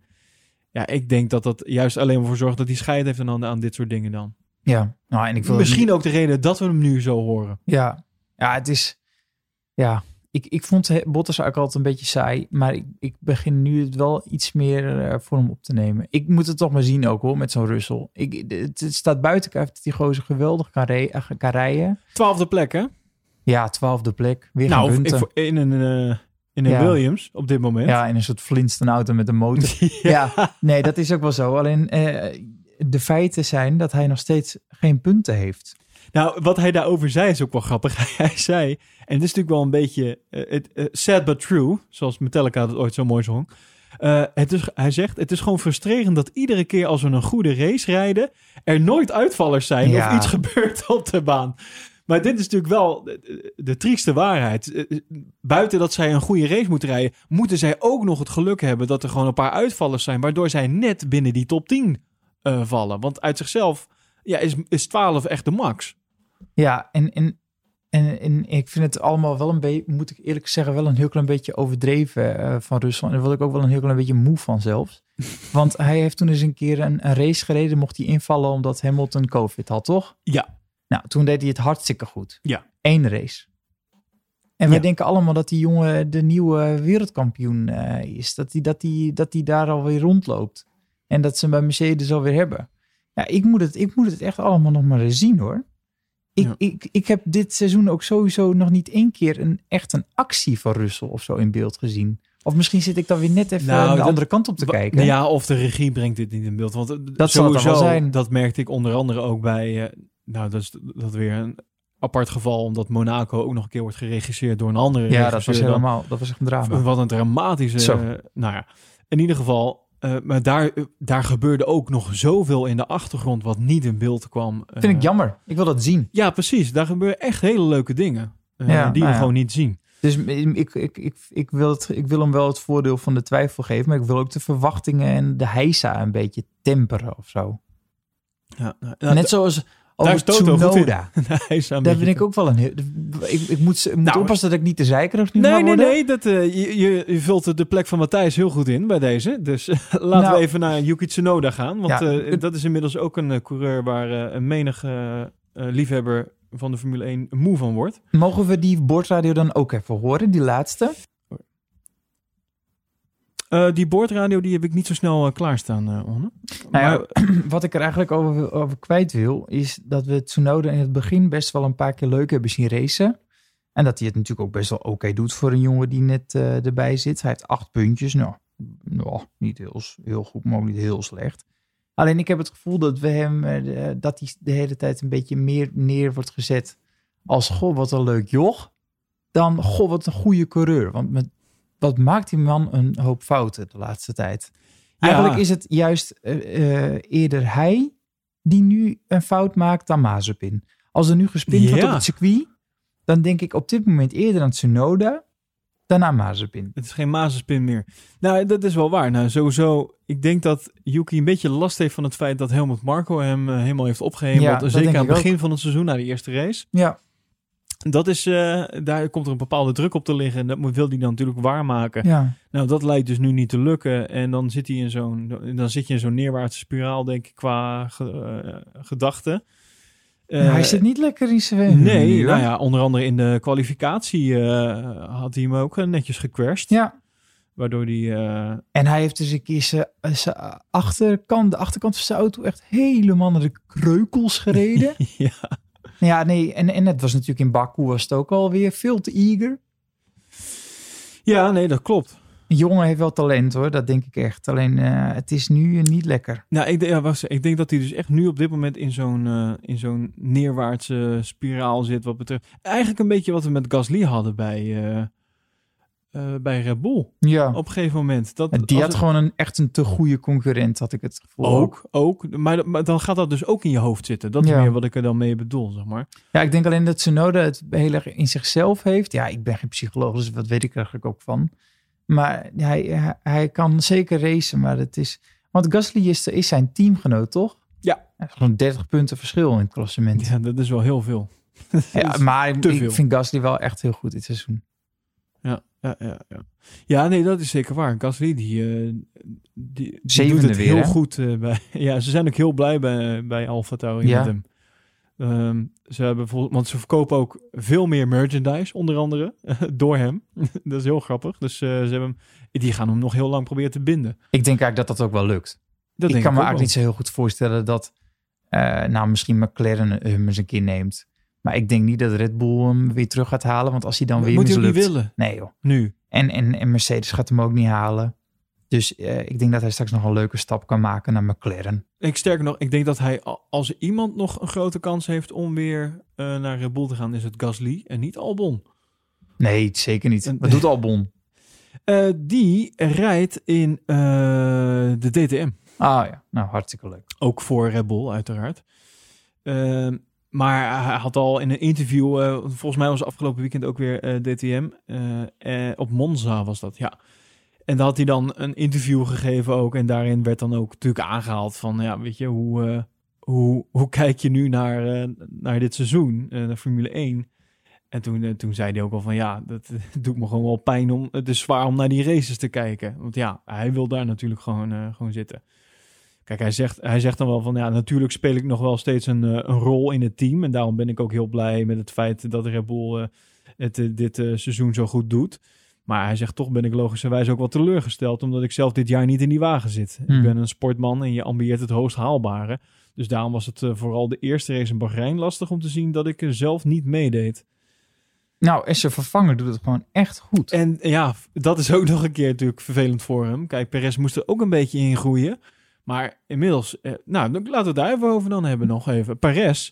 Ja, ik denk dat dat juist alleen maar voor zorgt dat hij scheid heeft aan, aan dit soort dingen dan. Ja. Nou, en ik wil Misschien ook de reden dat we hem nu zo horen. Ja, ja het is. Ja, ik, ik vond Bottas eigenlijk altijd een beetje saai. Maar ik, ik begin nu het wel iets meer eh, voor hem op te nemen. Ik moet het toch maar zien ook hoor, met zo'n Russell. Ik, het, het staat buiten kijf dat die gozer geweldig kan, re- eh, kan rijden. Twaalfde plek, hè? Ja, twaalfde plek. Weer Nou, gaan in, een, eh, in een Ja. Williams op dit moment. Ja, in een soort Flintstone auto met een motor. ja. nee, dat is ook wel zo. Alleen eh, de feiten zijn dat hij nog steeds geen punten heeft. Nou, wat hij daarover zei is ook wel grappig. Hij zei, en dit is natuurlijk wel een beetje eh, het, eh, sad but true, zoals Metallica dat ooit zo mooi zong. Eh, het is, hij zegt, het is gewoon frustrerend dat iedere keer als we een goede race rijden, er nooit uitvallers zijn Ja. of iets gebeurt op de baan. Maar dit is natuurlijk wel de, de trieste waarheid. Buiten dat zij een goede race moeten rijden, moeten zij ook nog het geluk hebben dat er gewoon een paar uitvallers zijn, waardoor zij net binnen die top 10 eh, vallen. Want uit zichzelf ja, is, is 12 echt de max. Ja, en, en, en, en ik vind het allemaal wel een beetje, moet ik eerlijk zeggen, wel een heel klein beetje overdreven eh, van Rusland. En daar word ik ook wel een heel klein beetje moe van zelfs. Want hij heeft toen eens een keer een, een race gereden, mocht hij invallen omdat Hamilton COVID had, toch? Ja. Nou, toen deed hij het hartstikke goed. Ja. Eén race. En wij Ja. denken allemaal dat die jongen de nieuwe wereldkampioen eh, is. Dat hij dat die, dat die daar alweer rondloopt. En dat ze bij Mercedes alweer hebben. Ja, ik moet het, ik moet het echt allemaal nog maar eens zien hoor. Ik, Ja. ik, ik heb dit seizoen ook sowieso nog niet één keer een, echt een actie van Russell of zo in beeld gezien. Of misschien zit ik dan weer net even Nou, de dat- andere kant op te kijken. Nou ja, of de regie brengt dit niet in beeld. Want eh, Dat zal sowieso, wel zijn. dat merkte ik onder andere ook bij... eh, nou, dat is dat weer een apart geval... omdat Monaco ook nog een keer wordt geregisseerd door een andere Ja, dat was helemaal, dat was echt een drama. Wat een dramatische... Zo. eh, nou ja, in ieder geval... eh, maar daar, eh, daar gebeurde ook nog zoveel in de achtergrond wat niet in beeld kwam. Vind ik Eh, jammer. Ik wil dat zien. Ja, precies. Daar gebeuren echt hele leuke dingen. Ja, die nou we ja. gewoon niet zien. Dus ik, ik, ik, ik, wil het, ik wil hem wel het voordeel van de twijfel geven. Maar ik wil ook de verwachtingen en de heisa een beetje temperen of zo. Ja, nou, Net zoals over. Tsunoda. Daar ben ik ook wel een... heel- Ik, ik moet, ik moet Nou, oppassen dat ik niet te zeikerig nu Nee, nee, worden. nee. Dat, eh, je, je, je vult de plek van Matthijs heel goed in bij deze. Dus laten Nou. we even naar Yuki Tsunoda gaan. Want Ja, eh, dat is inmiddels ook een eh, coureur waar een menige liefhebber van de Formule 1 moe van wordt. Mogen we die bordradio dan ook even horen, die laatste? Eh, die boordradio die heb ik niet zo snel eh, klaarstaan, Onne. Nou ja, Maar- wat ik er eigenlijk over, over kwijt wil, is dat we Tsunoda in het begin best wel een paar keer leuk hebben zien racen. En dat hij het natuurlijk ook best wel oké doet voor een jongen die net erbij zit. Hij heeft acht puntjes. Nou, nou niet heel, heel goed, maar ook niet heel slecht. Alleen ik heb het gevoel dat we hem, dat hij de hele tijd een beetje meer neer wordt gezet als, goh, wat een leuk joch. Dan, goh, wat een goede coureur. Want met, wat maakt die man een hoop fouten de laatste tijd? Ja. Eigenlijk is het juist eh, eh, eerder hij die nu een fout maakt dan Mazepin. Als er nu gespind wordt op het circuit, dan denk ik op dit moment eerder aan Tsunoda dan aan Mazepin. Het is geen mazenspin meer. Nou, dat is wel waar. Nou, sowieso, ik denk dat Yuki een beetje last heeft van het feit dat Helmut Marko hem eh, helemaal heeft opgehemeld. Ja, Zeker aan het begin van het seizoen, na de eerste race. Ja, Dat is, eh, daar komt er een bepaalde druk op te liggen. En dat wil hij dan natuurlijk waarmaken. ja. Nou, dat lijkt dus nu niet te lukken. En dan zit, hij in zo'n, dan zit je in zo'n neerwaartse spiraal, denk ik, qua ge- eh, gedachten. Eh, hij zit niet lekker in zijn Nee, nou ja, onder andere in de kwalificatie eh, had hij hem ook eh, netjes gecrashed. Ja, Waardoor hij... eh, en hij heeft dus een keer zijn, zijn achterkant, de achterkant van zijn auto echt helemaal naar de kreukels gereden. ja, ja, nee, en, en het was natuurlijk in Baku was het ook alweer veel te eager. ja, nee, dat klopt. Een jongen heeft wel talent hoor, dat denk ik echt. Alleen eh, het is nu niet lekker. Nou, ik, ja, wacht, ik denk dat hij dus echt nu op dit moment in zo'n, eh, in zo'n neerwaartse spiraal zit. Wat betreft. Eigenlijk een beetje wat we met Gasly hadden bij, eh, eh, bij Red Bull. Ja. Op een gegeven moment. Dat, En die had het- gewoon een, echt een te goede concurrent, had ik het gevoel. Ook, ook. Maar, maar dan gaat dat dus ook in je hoofd zitten. Dat is Ja. meer wat ik er dan mee bedoel, zeg maar. Ja, ik denk alleen dat Tsunoda het heel erg in zichzelf heeft. Ja, ik ben geen psycholoog, dus wat weet ik er eigenlijk ook van. Maar hij, hij, hij kan zeker racen, maar het is... Want Gasly is, is zijn teamgenoot, toch? Ja. Gewoon 30 punten verschil in het klassement. Ja, dat is wel heel veel. Ja, maar ik, ik vind Gasly wel echt heel goed dit seizoen. Ja, ja, ja, ja. Nee, dat is zeker waar. Gasly, die, eh, die, doet het weer, heel hè? goed. eh, bij, ja, ze zijn ook heel blij bij, bij Alfa Tauri Ja. met hem. Ehm, ze hebben vol- want ze verkopen ook veel meer merchandise, onder andere, door hem. dat is heel grappig. Dus eh, ze hebben hem, die gaan hem nog heel lang proberen te binden. Ik denk eigenlijk dat dat ook wel lukt. Dat ik kan me eigenlijk niet zo heel goed voorstellen dat... nou, misschien McLaren hem eens een keer neemt. Maar ik denk niet dat Red Bull hem weer terug gaat halen. Want als hij dan weer Moet niet mislukt... willen, Nee joh. nu. En, en, en Mercedes gaat hem ook niet halen. Dus eh, ik denk dat hij straks nog een leuke stap kan maken naar McLaren. Ik sterker nog, ik denk dat hij, als iemand nog een grote kans heeft om weer eh, naar Red Bull te gaan, is het Gasly en niet Albon. Nee, zeker niet. En- Wat doet Albon? Eh, die rijdt in de DTM. Ah ja, nou hartstikke leuk. Ook voor Red Bull, uiteraard. Maar hij had al in een interview, eh, volgens mij was afgelopen weekend ook weer eh, DTM. eh, op Monza was dat, ja. En daar had hij dan een interview gegeven ook. En daarin werd dan ook natuurlijk aangehaald van, ja, weet je, hoe, hoe, hoe kijk je nu naar, naar dit seizoen, naar Formule 1? En toen, toen zei hij ook al van, ja, dat doet me gewoon wel pijn om, het is zwaar om naar die races te kijken. Want ja, hij wil daar natuurlijk gewoon, gewoon zitten. Kijk, hij zegt, hij zegt dan wel van ja, natuurlijk speel ik nog wel steeds een, eh, een rol in het team. En daarom ben ik ook heel blij met het feit dat Red Bull eh, het eh, dit seizoen zo goed doet. Maar hij zegt toch ben ik logischerwijs ook wel teleurgesteld, omdat ik zelf dit jaar niet in die wagen zit. Hmm. Ik ben een sportman en je ambieert het hoogst haalbare. Dus daarom was het vooral de eerste race in Bahrein lastig om te zien dat ik er zelf niet meedeed. Nou, en zijn vervanger doet het gewoon echt goed. En ja, dat is ook nog een keer natuurlijk vervelend voor hem. Kijk, Perez moest er ook een beetje in groeien. Maar inmiddels, eh, nou, dan laten we het daar even over dan hebben nog even. Perez,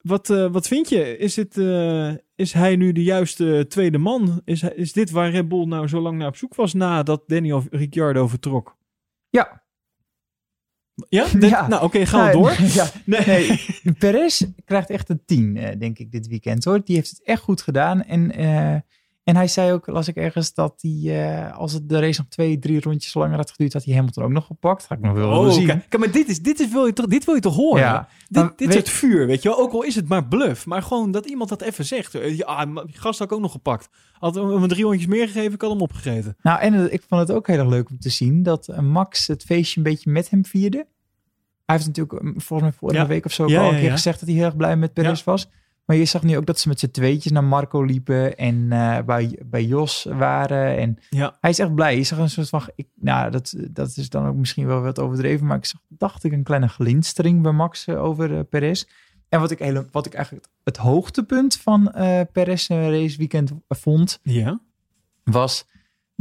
wat, eh, wat vind je? Is, het, eh, is hij nu de juiste tweede man? Is, hij- is dit waar Red Bull nou zo lang naar op zoek was nadat Daniel Ricciardo vertrok? Ja. Ja? Dit- Ja. Nou, oké, gaan we door. Ja, Nee. nee, Perez krijgt echt een 10, eh, denk ik, dit weekend hoor. Die heeft het echt goed gedaan. En, en hij zei ook, las ik ergens, dat hij, eh, als het de race nog twee, drie rondjes langer had geduurd, had hij Hamilton ook nog gepakt. Ga ik nog wel Oh, zien. kijk, maar dit, is, dit, is, wil je toch, dit wil je toch horen? Ja. Dit, dit weet- soort vuur, weet je wel. Ook al is het maar bluff. Maar gewoon dat iemand dat even zegt. Eh, Ja, die gast had ik ook nog gepakt. Had hem drie rondjes meer gegeven, ik had hem opgegeten. Nou, en eh, ik vond het ook heel erg leuk om te zien dat Max het feestje een beetje met hem vierde. Hij heeft natuurlijk volgens mij vorige Ja. week of zo Ja, al een keer gezegd dat hij heel erg blij met Perez was. Maar je zag nu ook dat ze met z'n tweetjes naar Marco liepen en eh, bij, bij Jos waren. En Ja. hij is echt blij. Je zag een soort van, ik, nou, dat, dat is dan ook misschien wel wat overdreven, maar ik zag, dacht ik, een kleine glinstering bij Max eh, over eh, Perez. En wat ik, hele, wat ik eigenlijk het hoogtepunt van Perez race weekend vond, Ja. was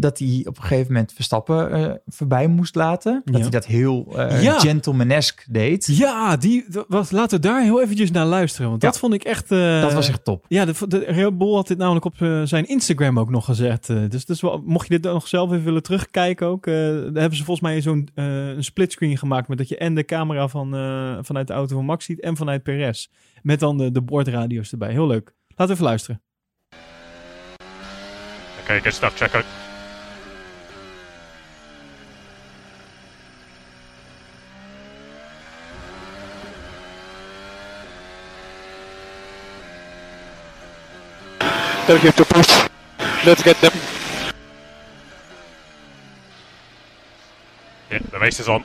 dat hij op een gegeven moment Verstappen eh, voorbij moest laten. Dat Ja. hij dat heel eh Ja. gentlemanesk deed. Ja, die, wat, laten we daar heel eventjes naar luisteren. Want Ja. dat vond ik echt... eh, dat was echt top. Ja, de, de Red Bull had dit namelijk op eh, zijn Instagram ook nog gezet. eh, dus, dus wel, mocht je dit nog zelf even willen terugkijken ook. eh, daar hebben ze volgens mij zo'n eh, een splitscreen gemaakt. Met dat je en de camera van, eh, vanuit de auto van Max ziet en vanuit Perez. Met dan de, de boordradio's erbij. Heel leuk. Laten we even luisteren. Okay, good stuff, Checo. Don't give to push. Let's get them. Yeah, the race is on.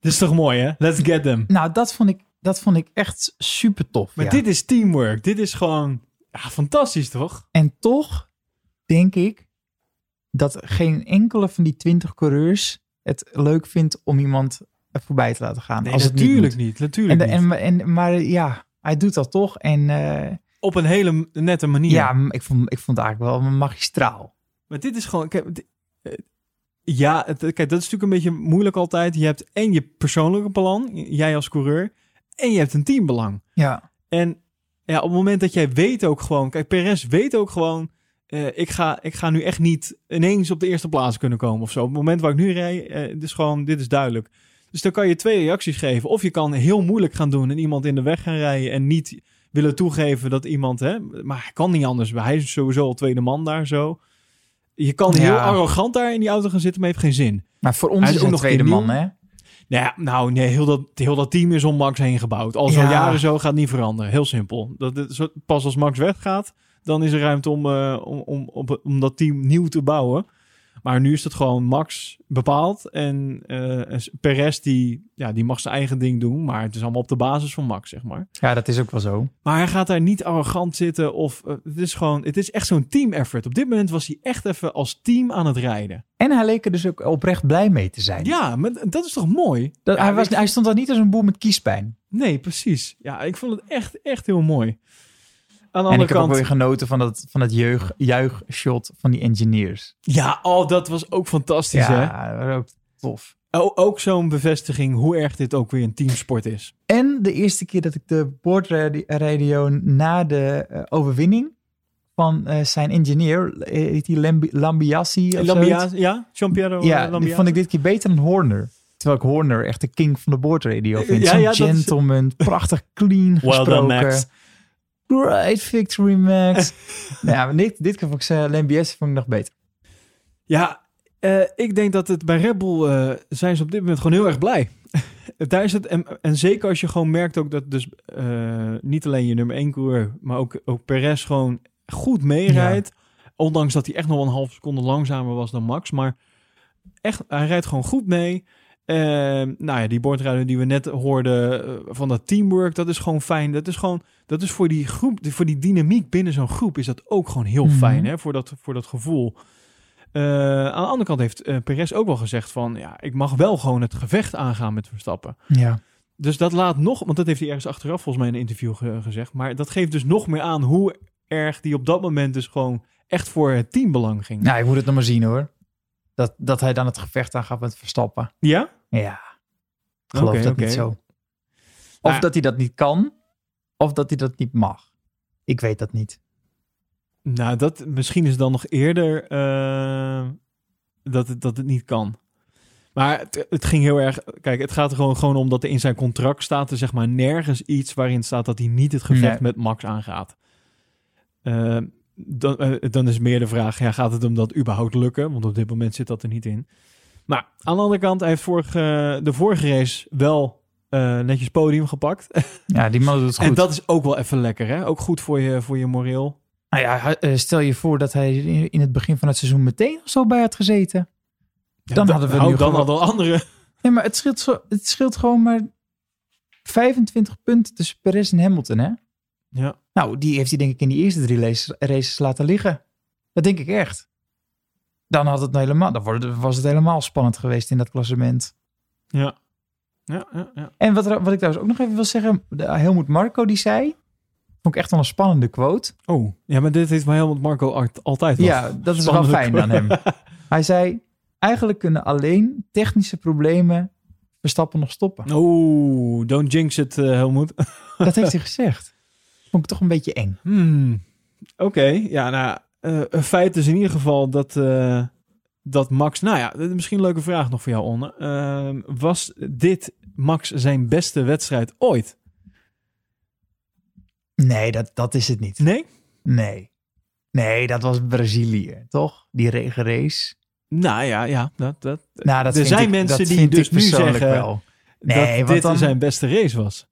Dit is toch mooi hè? Let's get them. Nou, dat vond ik, dat vond ik echt super tof. Maar ja. dit is teamwork. Dit is gewoon ja, fantastisch toch? En toch denk ik dat geen enkele van die twintig coureurs het leuk vindt om iemand voorbij te laten gaan. Nee, als het natuurlijk niet. niet. Natuurlijk. En, niet. en, en, maar ja, hij doet dat toch. En eh, Op een hele nette manier. ja, ik vond, ik vond het eigenlijk wel magistraal. Maar dit is gewoon. Kijk, dit- eh, ja, het, kijk, dat is natuurlijk een beetje moeilijk altijd. Je hebt en je persoonlijke belang, jij als coureur, en je hebt een teambelang. Ja, En ja, op het moment dat jij weet ook gewoon, kijk, Perez weet ook gewoon, eh, ik, ga, ik ga nu echt niet ineens op de eerste plaats kunnen komen of zo. Op het moment waar ik nu eh, dit is gewoon, dit is duidelijk. Dus dan kan je twee reacties geven. Of je kan heel moeilijk gaan doen en iemand in de weg gaan rijden en niet willen toegeven dat iemand, hè, maar hij kan niet anders. Hij is sowieso al tweede man daar zo. Je kan heel Ja. arrogant daar in die auto gaan zitten, maar heeft geen zin. maar voor ons Hij is ook nog tweede nieuw. man, hè? Nou, ja, nou nee, heel dat, heel dat team is om Max heen gebouwd. Al zo'n Ja. jaren zo gaat niet veranderen. Heel simpel. Dat, zo- pas als Max weggaat, dan is er ruimte om, eh, om, om, om, om dat team nieuw te bouwen. Maar nu is het gewoon Max bepaald. En eh Perez die, ja, die mag zijn eigen ding doen. Maar het is allemaal op de basis van Max, zeg maar. Ja, dat is ook wel zo. Maar hij gaat daar niet arrogant zitten. Of, eh, het is gewoon, het is echt zo'n team effort. Op dit moment was hij echt even als team aan het rijden. En hij leek er dus ook oprecht blij mee te zijn. Ja, maar dat is toch mooi? Dat, Ja, hij, was, ik- hij stond daar niet als een boer met kiespijn. Nee, precies. Ja, ik vond het echt, echt heel mooi. Aan de En ik andere heb ook kant... weer genoten van dat, van dat jeug, juichshot van die engineers. Ja, oh, dat was ook fantastisch, hè? ja, dat was ook tof. O- ook zo'n bevestiging hoe erg dit ook weer een teamsport is. En de eerste keer dat ik de boordradio na de eh, overwinning van eh, zijn engineer, eh, heet die Lambi Lambiasi of Lambia, zoiets? ja? Jean-Pierre Ja, die vond ik dit keer beter dan Horner. Terwijl ik Horner echt de king van de boordradio vind. Ja, Zo'n ja, is- gentleman, prachtig clean Well gesproken. done, Max. Great victory, Max. nou ja, maar dit, dit keer vond ik ze Lambiasi vond ik nog beter. Ja, eh, ik denk dat het bij Red Bull eh, zijn ze op dit moment gewoon heel erg blij. Daar is het, en, en zeker als je gewoon merkt ook dat dus eh, niet alleen je nummer 1 coureur, maar ook, ook Perez gewoon goed meerijdt. Ondanks dat hij echt nog een half seconde langzamer was dan Max. Maar echt, hij rijdt gewoon goed mee. Eh, nou ja, die boordrijder die we net hoorden eh, van dat teamwork, dat is gewoon fijn. Dat is gewoon, dat is voor die groep, voor die dynamiek binnen zo'n groep is dat ook gewoon heel Mhm. fijn, hè? Voor dat, voor dat gevoel. Eh, aan de andere kant heeft eh, Perez ook wel gezegd van, ja, ik mag wel gewoon het gevecht aangaan met Verstappen. Ja. Dus dat laat nog, want dat heeft hij ergens achteraf volgens mij in een interview ge- gezegd, maar dat geeft dus nog meer aan hoe erg die op dat moment dus gewoon echt voor het teambelang ging. Nou, ik moet het nog maar zien hoor. Dat, dat hij dan het gevecht aangaat met Verstappen. Ja? Ja. Ik geloof dat niet zo. Of Nou, dat hij dat niet kan, of dat hij dat niet mag. Ik weet dat niet. Nou, dat, misschien is dan nog eerder eh, dat, het, dat het niet kan. Maar het, het ging heel erg... Kijk, het gaat er gewoon, gewoon om dat er in zijn contract staat er zeg maar nergens iets waarin staat dat hij niet het gevecht Nee. met Max aangaat. Eh, dan, eh, dan is meer de vraag, ja, gaat het hem dat überhaupt lukken? Want op dit moment zit dat er niet in. Maar aan de andere kant, hij heeft vorige, de vorige race wel eh, netjes podium gepakt. Ja, die man doet het goed. en dat is ook wel even lekker, hè? Ook goed voor je, voor je moreel. Nou ja, eh, stel je voor dat hij in het begin van het seizoen meteen of zo bij had gezeten. Ja, Dan da- hadden we nu dan gewoon- hadden andere. Nee, maar het scheelt, zo, het scheelt gewoon maar 25 punten tussen Perez en Hamilton, hè? Ja. Nou, die heeft hij denk ik in die eerste drie races, races laten liggen. Dat denk ik echt. Dan had het nou helemaal, dan was het helemaal spannend geweest in dat klassement. Ja. Ja, ja, ja. En wat, wat ik trouwens ook nog even wil zeggen, de Helmoet Marco die zei, vond ik echt wel een spannende quote. Oh, ja, maar dit heeft mij helemaal Marco altijd wel Ja, dat is wel fijn aan hem. Hij zei, eigenlijk kunnen alleen technische problemen Verstappen nog stoppen. Oh, don't jinx it, eh, Helmoet. Dat heeft hij gezegd. Vond ik toch een beetje eng. Hmm. Oké, ja, nou, eh, een feit is in ieder geval dat, eh, dat Max... Nou ja, is misschien een leuke vraag nog voor jou, Onne. Ehm, was dit Max zijn beste wedstrijd ooit? Nee, dat, dat is het niet. Nee? Nee. Nee, dat was Brazilië, toch? Die regenrace. Nou ja, ja. Dat, dat, Nou, dat er zijn ik- mensen die dus nu zeggen wel. Nee, dat dit dan- zijn beste race was.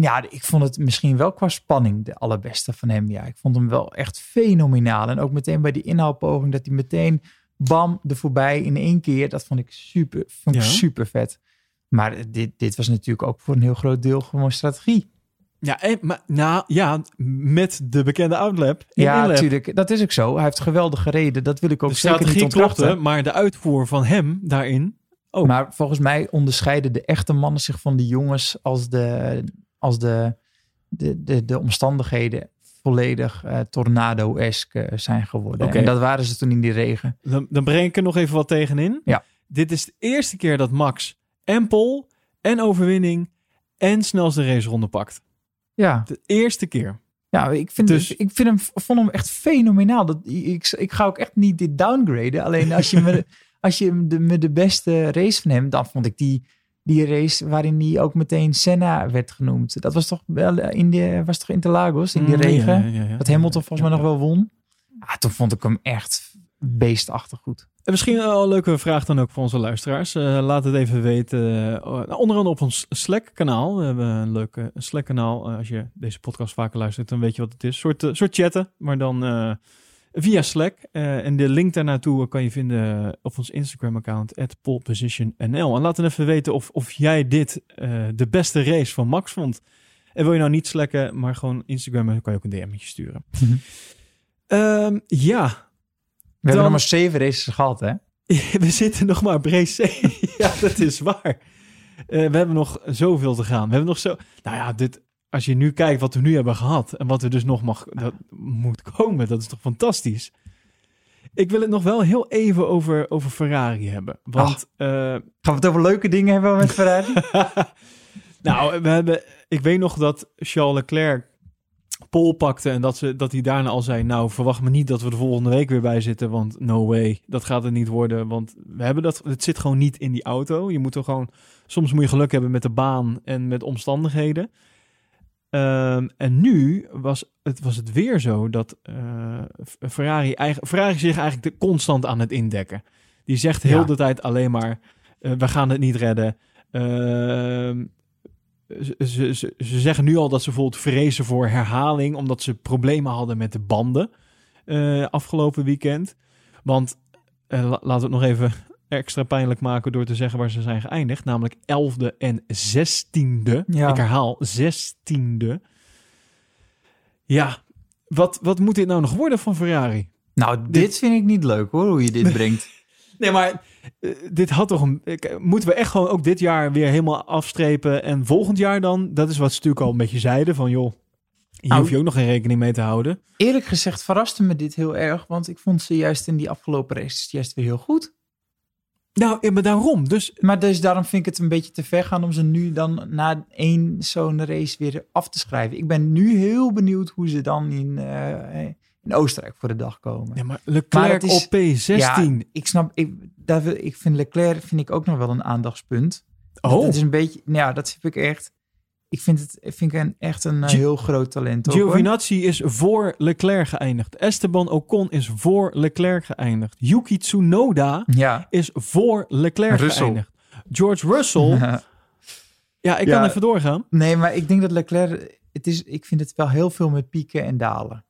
Ja, ik vond het misschien wel qua spanning de allerbeste van hem. Ja, ik vond hem wel echt fenomenaal. En ook meteen bij die inhaalpoging dat hij meteen bam er voorbij in één keer. Dat vond ik super, vond ik Ja. super vet. Maar dit, dit was natuurlijk ook voor een heel groot deel gewoon strategie. Ja, en, maar, nou ja, met de bekende outlap. ja, natuurlijk. Dat is ook zo. Hij heeft geweldig gereden. Dat wil ik ook De zeker niet strategie ontkrachten. klopte, maar de uitvoer van hem daarin... ook. Maar volgens mij onderscheiden de echte mannen zich van de jongens als de, als de, de, de, de omstandigheden volledig eh, tornado-esk eh, zijn geworden. Oké. En dat waren ze toen in die regen. Dan, dan breng ik er nog even wat tegenin. Ja. Dit is de eerste keer dat Max en pole en overwinning en snelste raceronde pakt. Ja, De eerste keer. ja ik, vind, Dus- ik vind hem, vond hem echt fenomenaal. Dat, ik, ik ga ook echt niet dit downgraden. Alleen als je me, als je me de, me de beste race van hem, dan vond ik die, die race waarin hij ook meteen Senna werd genoemd. Dat was toch wel in de, was toch Interlagos, in die Mm, regen? ja, ja, ja. Dat Hamilton volgens mij nog wel won. Ah, toen vond ik hem echt beestachtig goed. En misschien een leuke vraag dan ook voor onze luisteraars. Eh, laat het even weten. eh, nou, onder andere op ons Slack-kanaal. We hebben een leuk eh, Slack-kanaal. Eh, als je deze podcast vaker luistert, dan weet je wat het is. Een soort, eh, soort chatten, maar dan eh, via Slack. Eh, en de link daarnaartoe kan je vinden op ons Instagram-account, polepositionnl. En laat dan even weten of, of jij dit eh, de beste race van Max vond. En wil je nou niet slacken, maar gewoon Instagram, dan kan je ook een DM'tje sturen. Mhm. Ehm, ja, We hebben nog maar zeven races gehad, hè? we zitten nog maar op race ja, dat is waar. Eh, we hebben nog zoveel te gaan. We hebben nog zo... Nou ja, dit, als je nu kijkt wat we nu hebben gehad... en wat er dus nog mag, dat moet komen, dat is toch fantastisch? Ik wil het nog wel heel even over, over Ferrari hebben. Want... eh, Gaan we het over leuke dingen hebben met Ferrari? nou, we hebben, ik weet nog dat Charles Leclerc pol pakte en dat, ze, dat hij daarna al zei... nou, verwacht me niet dat we de volgende week weer bij zitten... want no way, dat gaat het niet worden. Want we hebben dat, het zit gewoon niet in die auto. Je moet er gewoon... Soms moet je geluk hebben met de baan en met omstandigheden. Ehm, en nu was het, was het weer zo dat eh, Ferrari, eigen, Ferrari zich eigenlijk de, constant aan het indekken. Die zegt heel Ja. de tijd alleen maar... eh, we gaan het niet redden. Ehm, ze, ze, ze, ze zeggen nu al dat ze bijvoorbeeld vrezen voor herhaling, omdat ze problemen hadden met de banden eh, afgelopen weekend. Want la- laten we het nog even extra pijnlijk maken door te zeggen waar ze zijn geëindigd, namelijk 11e en 16e. Ja. Ik herhaal 16e. Ja, wat, wat moet dit nou nog worden van Ferrari? nou, dit vind ik niet leuk hoor, hoe je dit brengt. Nee, maar eh, dit had toch een. ik- Moeten we echt gewoon ook dit jaar weer helemaal afstrepen? En volgend jaar dan? Dat is wat ze natuurlijk al een beetje zeiden: van joh, hier Nou, hoef je ook nog geen rekening mee te houden. Eerlijk gezegd verraste me dit heel erg, want ik vond ze juist in die afgelopen races juist weer heel goed. Nou, maar daarom. Dus Maar dus daarom vind ik het een beetje te ver gaan om ze nu dan na één zo'n race weer af te schrijven. Ik ben nu heel benieuwd hoe ze dan in, eh, in in Oostenrijk voor de dag komen. Ja, maar Leclerc is- op P16. Ja, ik snap, ik, daar, ik vind Leclerc vind ik ook nog wel een aandachtspunt. oh, Het is een beetje, nou ja, dat heb ik echt. Ik vind het vind ik een, echt een eh, heel groot talent. ook, hoor. Giovinazzi is voor Leclerc geëindigd. Esteban Ocon is voor Leclerc geëindigd. Yuki Tsunoda Ja. is voor Leclerc Russell. geëindigd. George Russell, ja, ik kan even doorgaan. nee, maar ik denk dat Leclerc, het is, ik vind het wel heel veel met pieken en dalen.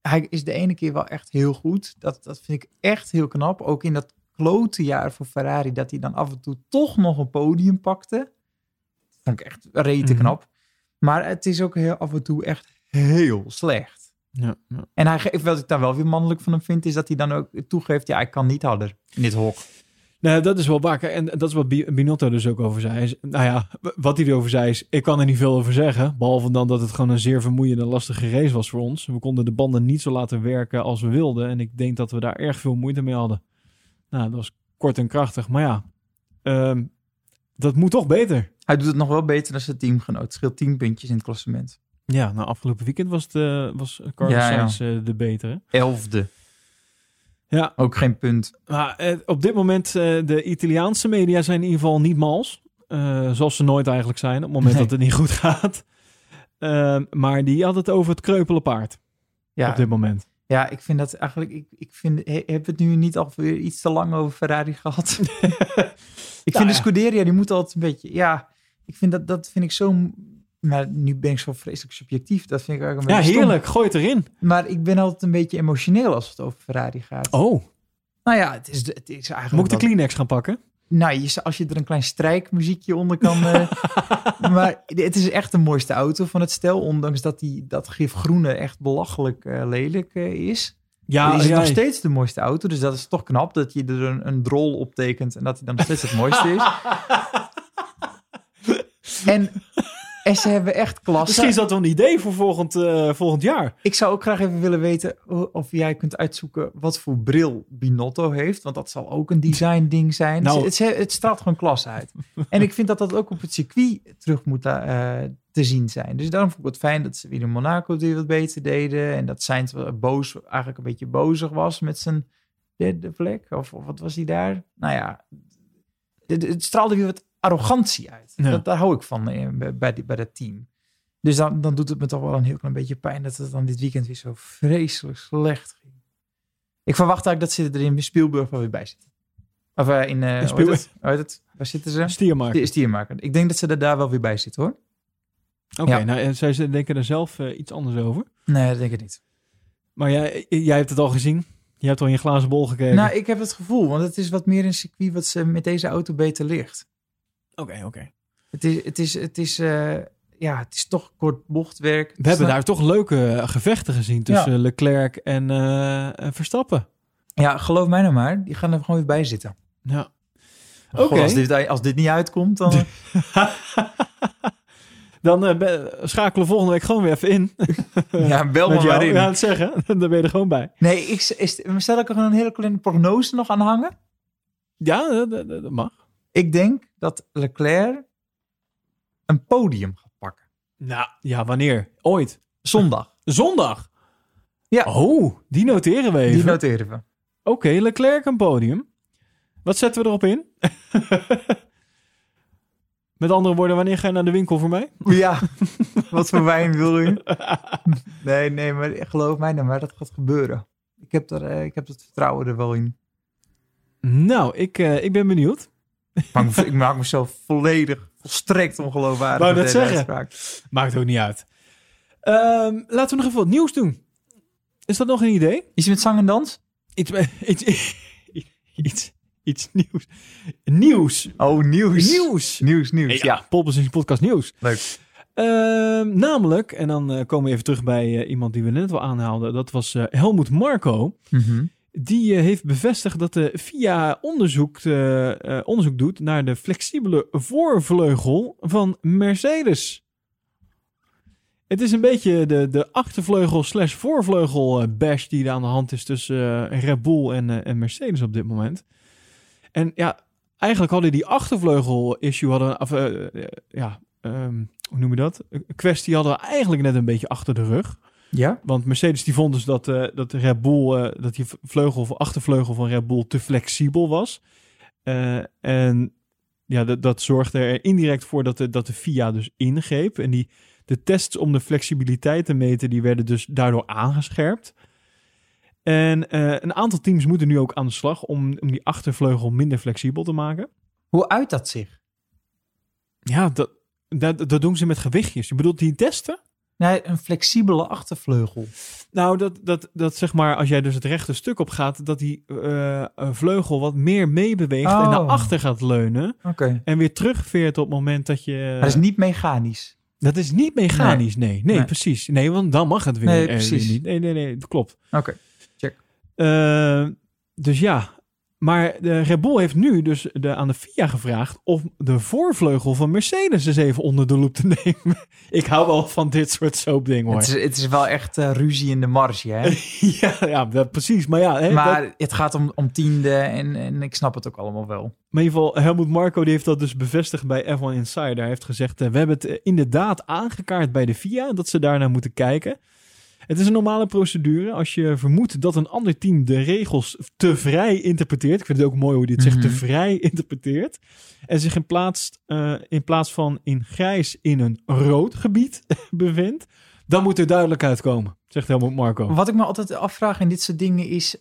Hij is de ene keer wel echt heel goed. Dat, dat vind ik echt heel knap. Ook in dat klote jaar voor Ferrari, dat hij dan af en toe toch nog een podium pakte. Vond ik echt rete Mhm. knap. Maar het is ook heel af en toe echt heel slecht. Ja, ja. En hij geeft, wat ik daar wel weer mannelijk van hem vind, is dat hij dan ook toegeeft, ja, ik kan niet harder in dit hok. Nee, dat is wel waar. Kijk, En dat is wat Bi- Binotto dus ook over zei. Is- nou ja, wat hij erover zei is, ik kan er niet veel over zeggen. Behalve dan dat het gewoon een zeer vermoeiende en lastige race was voor ons. We konden de banden niet zo laten werken als we wilden. En ik denk dat we daar erg veel moeite mee hadden. Nou, dat was kort en krachtig. Maar ja, ehm, dat moet toch beter. Hij doet het nog wel beter dan zijn teamgenoot. Het scheelt 10 puntjes in het klassement. Ja, nou afgelopen weekend was, het, eh, was Carlos Ja. Sainz eh, de betere. Elfde. Ja, Ook geen punt. maar eh, op dit moment, de Italiaanse media zijn in ieder geval niet mals. Zoals ze nooit eigenlijk zijn, op het moment Nee. dat het niet goed gaat. Ehm, maar die had het over het kreupele paard Ja, op dit moment. ja ik vind dat eigenlijk... Ik, ik vind, he- heb het nu niet alweer iets te lang over Ferrari gehad? ik vind de ja. Scuderia, die moet altijd een beetje... Ja, ik vind dat, dat vind ik zo... Maar nu ben ik zo vreselijk subjectief. Dat vind ik eigenlijk een Ja, beetje stom. heerlijk. Gooi het erin. Maar ik ben altijd een beetje emotioneel als het over Ferrari gaat. Oh, Nou ja, het is, het is eigenlijk... moet ik de Kleenex gaan pakken? Nou, je, als je er een klein strijkmuziekje onder kan. eh, maar het is echt de mooiste auto van het stel. Ondanks dat die, dat gifgroene echt belachelijk eh, lelijk eh, is. Ja, is het ja, nog steeds de mooiste auto. Dus dat is toch knap dat je er een, een drol op tekent. En dat hij dan nog steeds het mooiste is. En, en ze hebben echt klasse. Misschien is dat wel een idee voor volgend, eh, volgend jaar. Ik zou ook graag even willen weten ho- of jij kunt uitzoeken wat voor bril Binotto heeft. Want dat zal ook een design ding zijn. Nou- het, het, het straalt gewoon klas uit. en ik vind dat dat ook op het circuit terug moet eh, te zien zijn. Dus daarom vond ik het fijn dat ze weer in Monaco weer wat beter deden. En dat Sainz boos, eigenlijk een beetje bozig was met zijn derde vlek. Of, of wat was hij daar? Nou ja, het, het straalde weer wat arrogantie uit. Ja. Dat, daar hou ik van eh, bij, bij, die- bij dat team. Dus dan, dan doet het me toch wel een heel klein beetje pijn dat het dan dit weekend weer zo vreselijk slecht ging. Ik verwacht eigenlijk dat ze er in Spielberg wel weer bij zitten. Of eh, in, hoe heet het? Hoe heet het? Waar zitten ze? Stiermark. Stier- Stiermaker. Ik denk dat ze er daar wel weer bij zitten hoor. Oké, Ja. nou, en zij ze denken er zelf iets anders over. Nee, dat denk ik niet. Maar jij, jij hebt het al gezien. Je hebt al in je glazen bol gekeken. Nou, ik heb het gevoel, want het is wat meer een circuit wat ze met deze auto beter ligt. Oké, oké. Het is, het is, het is, eh, ja, het is toch kort bochtwerk. We hebben daar toch leuke gevechten gezien tussen Ja. Leclerc en, eh, en Verstappen. Ja, geloof mij nou maar, die gaan er gewoon weer bij zitten. Ja. Oké. Als, dit, als dit niet uitkomt, dan... Dan eh, be- schakelen we volgende week gewoon weer even in. ja, bel me maar in. Ja, het zeggen. Dan ben je er gewoon bij. Nee, ik, is, stel ik er gewoon een hele kleine prognose nog aan hangen. Ja, dat, dat- dat mag. Ik denk dat Leclerc een podium gaat pakken. Nou, ja, wanneer? Ooit. Zondag. Zondag. Ja. Oh, die noteren we even. Die noteren we. Oké, Leclerc een podium. Wat zetten we erop in? Met andere woorden, wanneer ga je naar de winkel voor mij? Ja, wat voor wijn wil u? Nee, nee, maar geloof mij nou maar, dat gaat gebeuren. Ik heb, er, eh, ik heb het vertrouwen er wel in. Nou, ik, eh, ik ben benieuwd. Ik maak me, ik maak mezelf volledig, volstrekt ongeloofwaardig. Wou deze zeggen. uitspraak. Maakt ook niet uit. Ehm, laten we nog even wat nieuws doen. Is dat nog een idee? Iets met zang en dans? Iets, iets, iets, iets nieuws. Nieuws. Oh, nieuws. Nieuws. Nieuws, nieuws. Ja, Ja, Polpers podcast nieuws. leuk. Ehm, namelijk, en dan eh, komen we even terug bij eh, iemand die we net wel aanhaalden. Dat was eh, Helmoet Marco. Mhm. Die eh, heeft bevestigd dat de FIA onderzoek, eh, eh, onderzoek doet naar de flexibele voorvleugel van Mercedes. Het is een beetje de, de achtervleugel slash voorvleugel bash die er aan de hand is tussen Red Bull en, en Mercedes op dit moment. En ja, eigenlijk hadden die achtervleugel issue, hadden, of, ja, ehm, hoe noem je dat? Een kwestie hadden we eigenlijk net een beetje achter de rug. Ja? Want Mercedes die vond dus dat, eh, dat de Red Bull, eh, dat die vleugel of achtervleugel van Red Bull te flexibel was. Eh, en ja, dat, dat zorgde er indirect voor dat de, dat de FIA dus ingreep. En die, de tests om de flexibiliteit te meten, die werden dus daardoor aangescherpt. En een aantal teams moeten nu ook aan de slag om, om die achtervleugel minder flexibel te maken. Hoe uit dat zich? Ja, dat, dat, dat doen ze met gewichtjes. Je bedoelt die testen? Nee, een flexibele achtervleugel. Nou, dat, dat, dat zeg maar, als jij dus het rechte stuk op gaat, dat die een vleugel wat meer meebeweegt en Oh. naar achter gaat leunen. Oké. En weer terugveert op het moment dat je... Maar dat is niet mechanisch. Dat is niet mechanisch, nee. Nee, Nee. precies. Nee, want dan mag het weer, Nee, eh, weer precies. niet. Nee, nee, nee, dat klopt. Oké. Eh, dus ja, maar de Red Bull heeft nu dus de, aan de FIA gevraagd om de voorvleugel van Mercedes eens even onder de loep te nemen. Ik hou wel van dit soort soapdingen hoor. Het is, het is wel echt eh, ruzie in de marge, hè? ja, ja dat, precies. Maar ja, hè, dat- maar het gaat om, om tiende en, en ik snap het ook allemaal wel. Maar in ieder geval, Helmut Marco die heeft dat dus bevestigd bij F1 Insider. Hij heeft gezegd, eh, we hebben het eh, inderdaad aangekaart bij de FIA, dat ze daarnaar moeten kijken. Het is een normale procedure als je vermoedt dat een ander team de regels te vrij interpreteert. Ik vind het ook mooi hoe het zegt, Mhm. te vrij interpreteert. En zich in plaats, eh, in plaats van in grijs in een rood gebied bevindt. Dan moet er duidelijkheid komen, zegt Helmut Marco. Wat ik me altijd afvraag in dit soort dingen is...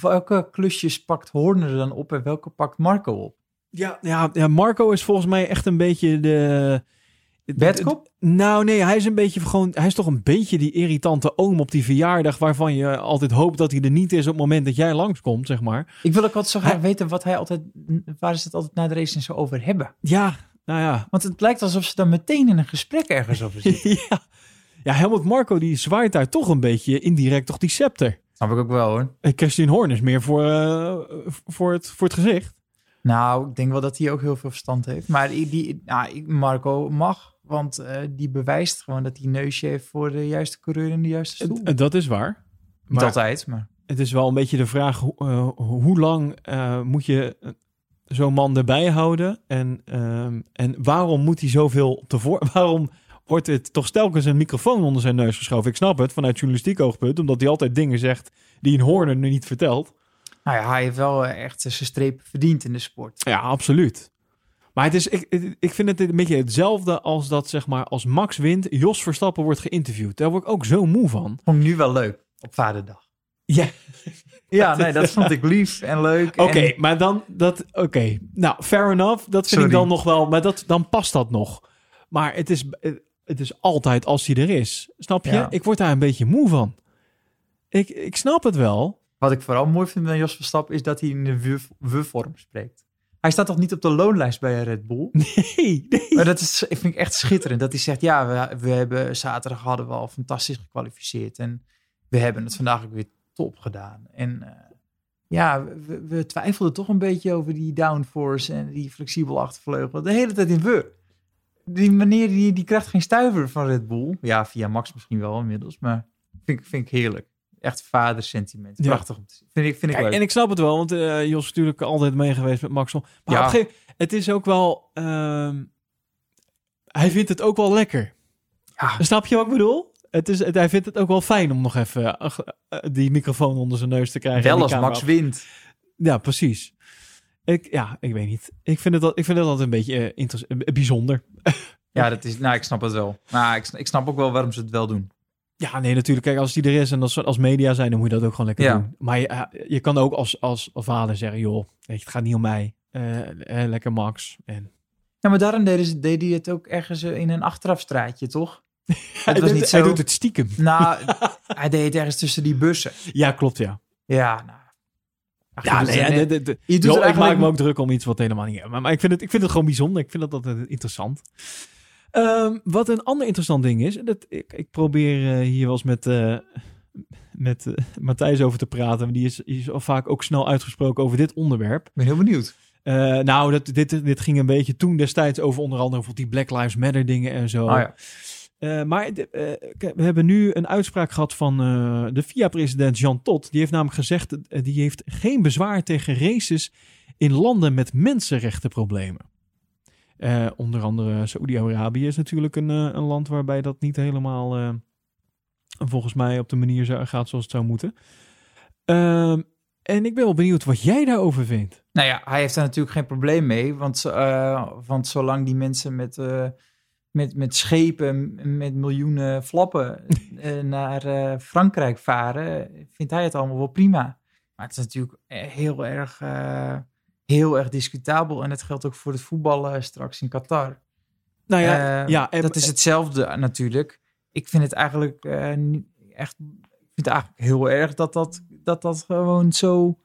welke klusjes pakt Horner er dan op en welke pakt Marco op? Ja, ja, ja, Marco is volgens mij echt een beetje de... Bedkop? Nou nee, hij is een beetje gewoon, hij is toch een beetje die irritante oom op die verjaardag waarvan je altijd hoopt dat hij er niet is op het moment dat jij langskomt, zeg maar. Ik wil ook altijd zo graag Hij- weten wat hij altijd, waar ze het altijd na de race zo over hebben. Ja, nou ja. Want het lijkt alsof ze dan meteen in een gesprek ergens over zitten. ja. Ja, Helmut Marco die zwaait daar toch een beetje indirect toch die scepter. Snap ik ook wel hoor. En Christian Horn is meer voor, eh, voor, het, voor het gezicht. Nou, ik denk wel dat hij ook heel veel verstand heeft. Maar die, die, nou, Marco mag, want eh, die bewijst gewoon dat hij een neusje heeft voor de juiste coureur in de juiste stoel. Dat is waar. Niet Maar altijd, maar... het is wel een beetje de vraag, hoe- eh, hoe lang eh, moet je zo'n man erbij houden? En, ehm, en waarom moet hij zoveel tevoren... Waarom wordt het toch telkens een microfoon onder zijn neus geschoven? Ik snap het, vanuit journalistiek oogpunt. Omdat hij altijd dingen zegt die een Horner nu niet vertelt. Nou ja, hij heeft wel echt zijn streep verdiend in de sport. Ja, absoluut. Maar het is, ik, ik vind het een beetje hetzelfde als dat, zeg maar, als Max wint, Jos Verstappen wordt geïnterviewd. Daar word ik ook zo moe van. Vond ik nu wel leuk, op vaderdag. Ja, Ja, nee, dat vond ik lief en leuk. Oké, en- maar dan dat. Oké, nou, fair enough. Dat vind Sorry. ik dan nog wel. Maar dat, dan past dat nog. Maar het is, het is altijd als hij er is. Snap je? Ja. Ik word daar een beetje moe van. Ik, ik snap het wel. Wat ik vooral mooi vind aan Jos Verstappen is dat hij in de we-vorm spreekt. Hij staat toch niet op de loonlijst bij Red Bull? Nee, nee. Maar dat is, ik vind ik echt schitterend. Dat hij zegt, ja, we, we hebben zaterdag hadden we al fantastisch gekwalificeerd. En we hebben het vandaag ook weer top gedaan. En eh, ja, we, we twijfelden toch een beetje over die downforce en die flexibel achtervleugel. De hele tijd in we. Die meneer die, die krijgt geen stuiver van Red Bull. Ja, via Max misschien wel inmiddels. Maar vind, vind ik heerlijk. Echt vadersentiment. Prachtig om te zien. Vind ik, vind ik Kijk, leuk. en ik snap het wel, want eh, Jos is natuurlijk altijd mee geweest met Maxwell. Maar Ja. op een gegeven het is ook wel... ehm, hij vindt het ook wel lekker. Ja. Snap je wat ik bedoel? Het is, het- hij vindt het ook wel fijn om nog even eh, eh, die microfoon onder zijn neus te krijgen. en Wel als Max af- wint. Ja, precies. Ik, ja, ik weet niet. Ik vind het, al- ik vind het altijd een beetje bijzonder. Ja, dat is, nou, ik snap het wel. Maar ik, ik snap ook wel waarom ze het wel doen. Ja, nee, natuurlijk. Kijk, als die er is en als, als media zijn, dan moet je dat ook gewoon lekker Ja. doen. Maar je, eh, je kan ook als, als vader zeggen, joh, weet je, het gaat niet om mij. Eh, eh, lekker Max. En Ja, maar daarom deden ze, deed hij het ook ergens in een achterafstraatje, toch? hij, Het was doet, niet hij zo... doet het stiekem. Nou, hij deed het ergens tussen die bussen. Ja, klopt, ja. Ja, nou. Ach, Ja, nee, je doet er ik maak eigenlijk- me ook druk om iets wat helemaal niet... Maar, maar ik, vind het, ik vind het gewoon bijzonder. Ik vind dat altijd interessant. Ehm, wat een ander interessant ding is... Dat ik, ik probeer eh, hier wel eens met, eh, met eh, Matthijs over te praten. Die is, is al vaak ook snel uitgesproken over dit onderwerp. Ik ben heel benieuwd. Nou, dat, dit, dit ging een beetje toen destijds over onder andere bijvoorbeeld die Black Lives Matter dingen en zo. Oh ja. Maar we hebben nu een uitspraak gehad van de FIA-president Jean Todt. Die heeft namelijk gezegd, uh, die heeft geen bezwaar tegen races in landen met mensenrechtenproblemen. Eh, onder andere Saoedi-Arabië is natuurlijk een, eh, een land waarbij dat niet helemaal, eh, volgens mij op de manier gaat zoals het zou moeten. Ehm, en ik ben wel benieuwd wat jij daarover vindt. Nou ja, hij heeft daar natuurlijk geen probleem mee. Want, want zolang die mensen met, met, met schepen met miljoenen flappen naar Frankrijk varen, vindt hij het allemaal wel prima. Maar het is natuurlijk heel erg, heel erg discutabel. En het geldt ook voor het voetballen straks in Qatar. Nou ja, Eh, ja en- dat is hetzelfde natuurlijk. Ik vind het eigenlijk eh, niet echt. Ik vind het eigenlijk heel erg dat dat, dat dat gewoon zo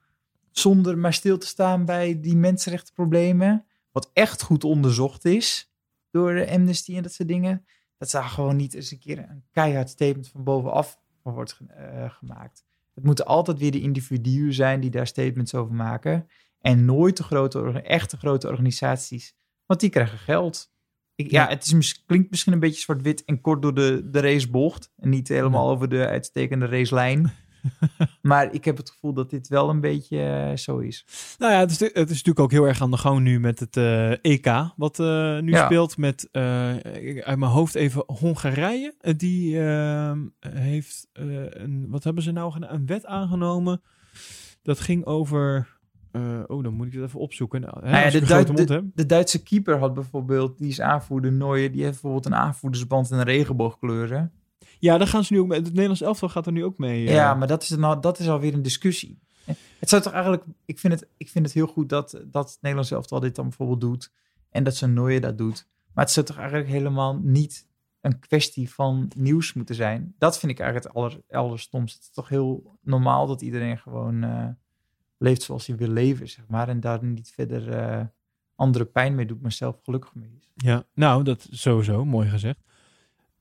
zonder maar stil te staan bij die mensenrechtenproblemen, wat echt goed onderzocht is door de Amnesty en dat soort dingen, dat daar gewoon niet eens een keer een keihard statement van bovenaf wordt eh, gemaakt. Het moeten altijd weer de individuen zijn die daar statements over maken en nooit de grote, echte grote organisaties, want die krijgen geld. Ik, ja, het is, klinkt misschien een beetje zwart-wit en kort door de, de racebocht. En niet helemaal over de uitstekende racelijn. maar ik heb het gevoel dat dit wel een beetje eh, zo is. Nou ja, het is, het is natuurlijk ook heel erg aan de gang nu met het eh, EK, wat eh, nu Ja. speelt met, uit mijn hoofd even, Hongarije. Die ehm, heeft, een, wat hebben ze nou gedaan? Een wet aangenomen. Dat ging over, eh, oh dan moet ik het even opzoeken. Nou, hè, Nou ja, als ik de, Duit- de, Duitse keeper had bijvoorbeeld, die is aanvoerder Nooijer, die heeft bijvoorbeeld een aanvoerdersband in regenboogkleuren. Ja, daar gaan ze nu ook mee. Het Nederlands elftal gaat er nu ook mee. eh. Ja, maar dat is, nou, dat is alweer een discussie. Het zou toch eigenlijk, ik vind het, ik vind het heel goed dat, dat het Nederlands elftal dit dan bijvoorbeeld doet. En dat zijn Nooijer dat doet. Maar het zou toch eigenlijk helemaal niet een kwestie van nieuws moeten zijn. Dat vind ik eigenlijk het aller. Het is toch heel normaal dat iedereen gewoon eh, leeft zoals hij wil leven, zeg maar. En daar niet verder eh, andere pijn mee doet, maar zelf gelukkig mee is. Ja, nou, dat is sowieso, mooi gezegd.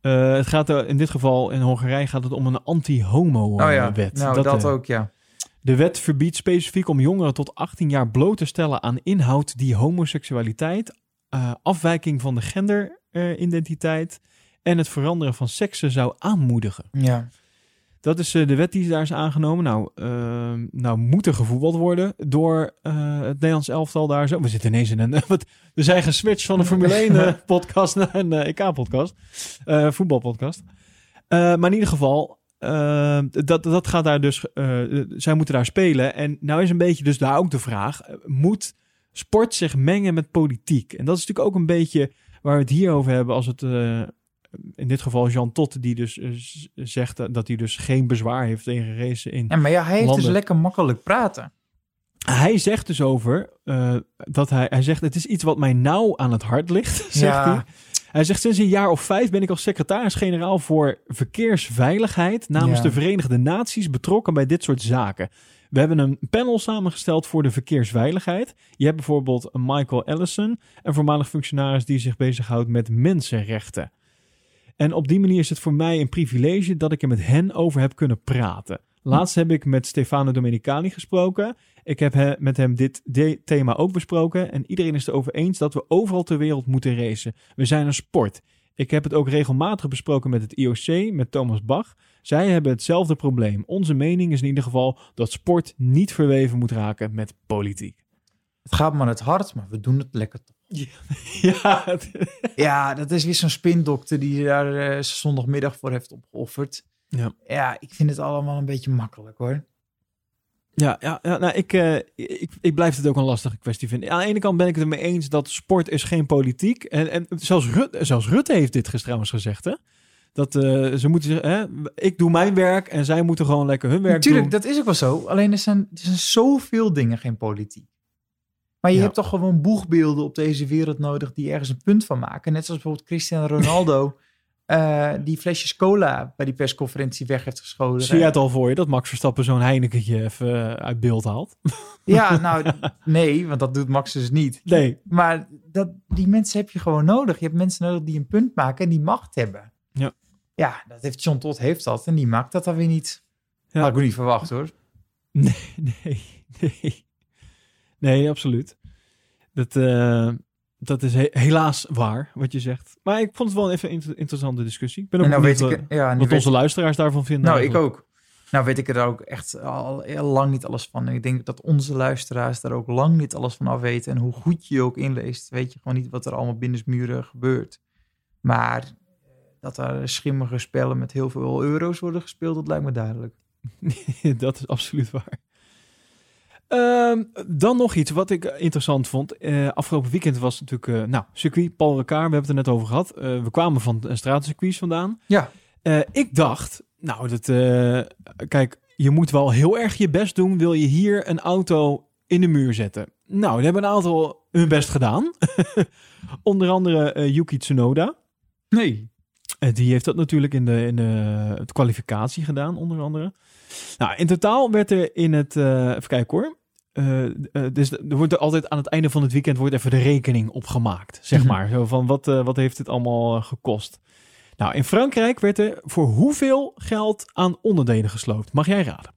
Eh, het gaat er, in dit geval in Hongarije gaat het om een anti-homo-wet. nou dat, eh, ook, ja. De wet verbiedt specifiek om jongeren tot 18 jaar bloot te stellen aan inhoud die homoseksualiteit, eh, afwijking van de genderidentiteit en het veranderen van seksen zou aanmoedigen. Ja, Dat is eh, de wet die daar is aangenomen. Nou, eh, nou moet er gevoetbald worden door eh, het Nederlands elftal daar zo. We zitten ineens in een... Wat, we zijn geswitcht van een Formule 1 eh, podcast naar een eh, EK podcast. eh, voetbalpodcast. Maar in ieder geval, eh, dat, dat gaat daar dus... zij moeten daar spelen. En nou is een beetje dus daar ook de vraag. Moet sport zich mengen met politiek? En dat is natuurlijk ook een beetje waar we het hier over hebben als het... in dit geval Jean Tot, die dus eh, zegt dat- hij dus geen bezwaar heeft tegen racen in. ja maar ja, hij heeft dus lekker makkelijk praten. Hij zegt dus over eh, dat hij, hij zegt: Het is iets wat mij nauw aan het hart ligt. Zegt Ja. hij. Hij zegt: Sinds een jaar of vijf ben ik als secretaris-generaal voor verkeersveiligheid namens Ja. de Verenigde Naties betrokken bij dit soort zaken. We hebben een panel samengesteld voor de verkeersveiligheid. Je hebt bijvoorbeeld Michael Ellison, een voormalig functionaris die zich bezighoudt met mensenrechten. En op die manier is het voor mij een privilege dat ik er met hen over heb kunnen praten. Laatst heb ik met Stefano Domenicali gesproken. Ik heb he- met hem dit thema ook besproken. En iedereen is het erover eens dat we overal ter wereld moeten racen. We zijn een sport. Ik heb het ook regelmatig besproken met het IOC, met Thomas Bach. Zij hebben hetzelfde probleem. Onze mening is in ieder geval dat sport niet verweven moet raken met politiek. Het gaat me aan het hart, maar we doen het lekker toch. Ja, Ja, dat is weer zo'n spindokter die daar eh, zondagmiddag voor heeft opgeofferd. Ja. ja, ik vind het allemaal een beetje makkelijk hoor. Ja, ja, ja nou, ik, eh, ik, ik blijf het ook een lastige kwestie vinden. Aan de ene kant ben ik het ermee eens dat sport is geen politiek. En, en zelfs, Rutte, zelfs Rutte heeft dit gisteren trouwens gezegd, hè? Dat eh, ze moeten zeggen, hè, ik doe mijn werk en zij moeten gewoon lekker hun werk Natuurlijk, doen. dat is ook wel zo. Alleen er zijn, er zijn zoveel dingen geen politiek. Maar je Ja. hebt toch gewoon boegbeelden op deze wereld nodig die ergens een punt van maken. Net zoals bijvoorbeeld Cristiano Ronaldo, eh, die flesjes cola bij die persconferentie weg heeft geschoten. Zie jij het al voor je dat Max Verstappen zo'n Heinekentje even uit beeld haalt? Ja, nou nee, want dat doet Max dus niet. Nee. Maar dat, die mensen heb je gewoon nodig. Je hebt mensen nodig die een punt maken en die macht hebben. Ja. Ja, dat heeft John Todd heeft dat en die maakt dat dan weer niet. Ja. Had ik niet verwacht hoor. Nee, nee, nee. Nee, absoluut. Dat, eh, dat is he- helaas waar, wat je zegt. Maar ik vond het wel even een inter- interessante discussie. Ik ben ook En nou weet ik, ja, wat weet onze luisteraars daarvan vinden. Nou, ik ook. Nou weet ik er ook echt al heel lang niet alles van. En ik denk dat onze luisteraars daar ook lang niet alles van af weten. En hoe goed je je ook inleest, weet je gewoon niet wat er allemaal binnensmuren gebeurt. Maar eh, dat daar schimmige spellen met heel veel euro's worden gespeeld, dat lijkt me duidelijk. dat is absoluut waar. Ehm, dan nog iets wat ik interessant vond. Eh, afgelopen weekend was natuurlijk, eh, nou, circuit Paul Ricard, we hebben het er net over gehad. Eh, we kwamen van een straatcircuits vandaan. Ja. Ik dacht, nou, dat, kijk, je moet wel heel erg je best doen. Wil je hier een auto in de muur zetten? Nou, die hebben een aantal hun best gedaan. Onder andere Yuki Tsunoda. Nee. Eh, die heeft dat natuurlijk in de, in de, kwalificatie gedaan, onder andere. Nou, in totaal werd er in het... eh, even kijken hoor. Eh, dus er wordt er altijd aan het einde van het weekend wordt even de rekening opgemaakt, zeg Mhm. maar. Zo van, wat, wat heeft dit allemaal gekost? Nou, in Frankrijk werd er voor hoeveel geld aan onderdelen gesloopt? Mag jij raden?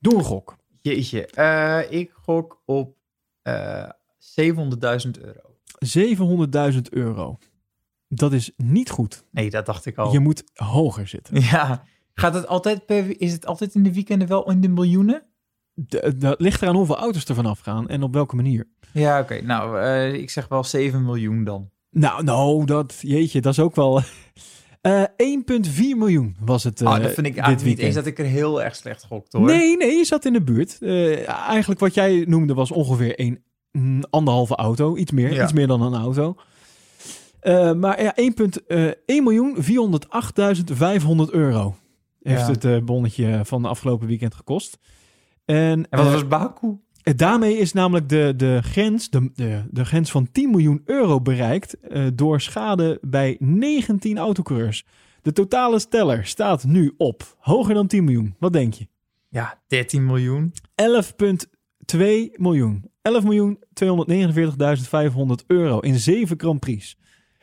Doe een gok. Jeetje, ik gok op eh 700.000 euro. 700.000 euro. Dat is niet goed. Nee, dat dacht ik al. Je moet hoger zitten. Ja. Gaat het altijd per, is het altijd in de weekenden wel in de miljoenen? D- Dat ligt eraan hoeveel auto's er vanaf gaan en op welke manier. Ja, oké. Nou, eh, ik zeg wel 7 miljoen dan. Nou, nou, dat, jeetje, dat is ook wel... eh 1,4 miljoen was het eh ah, dat vind ik dit eigenlijk niet weekend. eens dat ik er heel erg slecht gok hoor. Nee, nee, je zat in de buurt. Eh, eigenlijk wat jij noemde was ongeveer een mm, anderhalve auto. Iets meer, Ja. iets meer dan een auto. Eh, maar ja, 1,1 miljoen 408.500 euro heeft Ja. het eh, bonnetje van de afgelopen weekend gekost. En, En wat eh, was Baku? eh, daarmee is namelijk de, de, grens, de, de, de grens van 10 miljoen euro bereikt eh, door schade bij 19 autocoureurs. De totale steller staat nu op hoger dan 10 miljoen. Wat denk je? Ja, 13 miljoen. 11,2 miljoen. 11 miljoen 249.500 euro in 7 Grand Prix.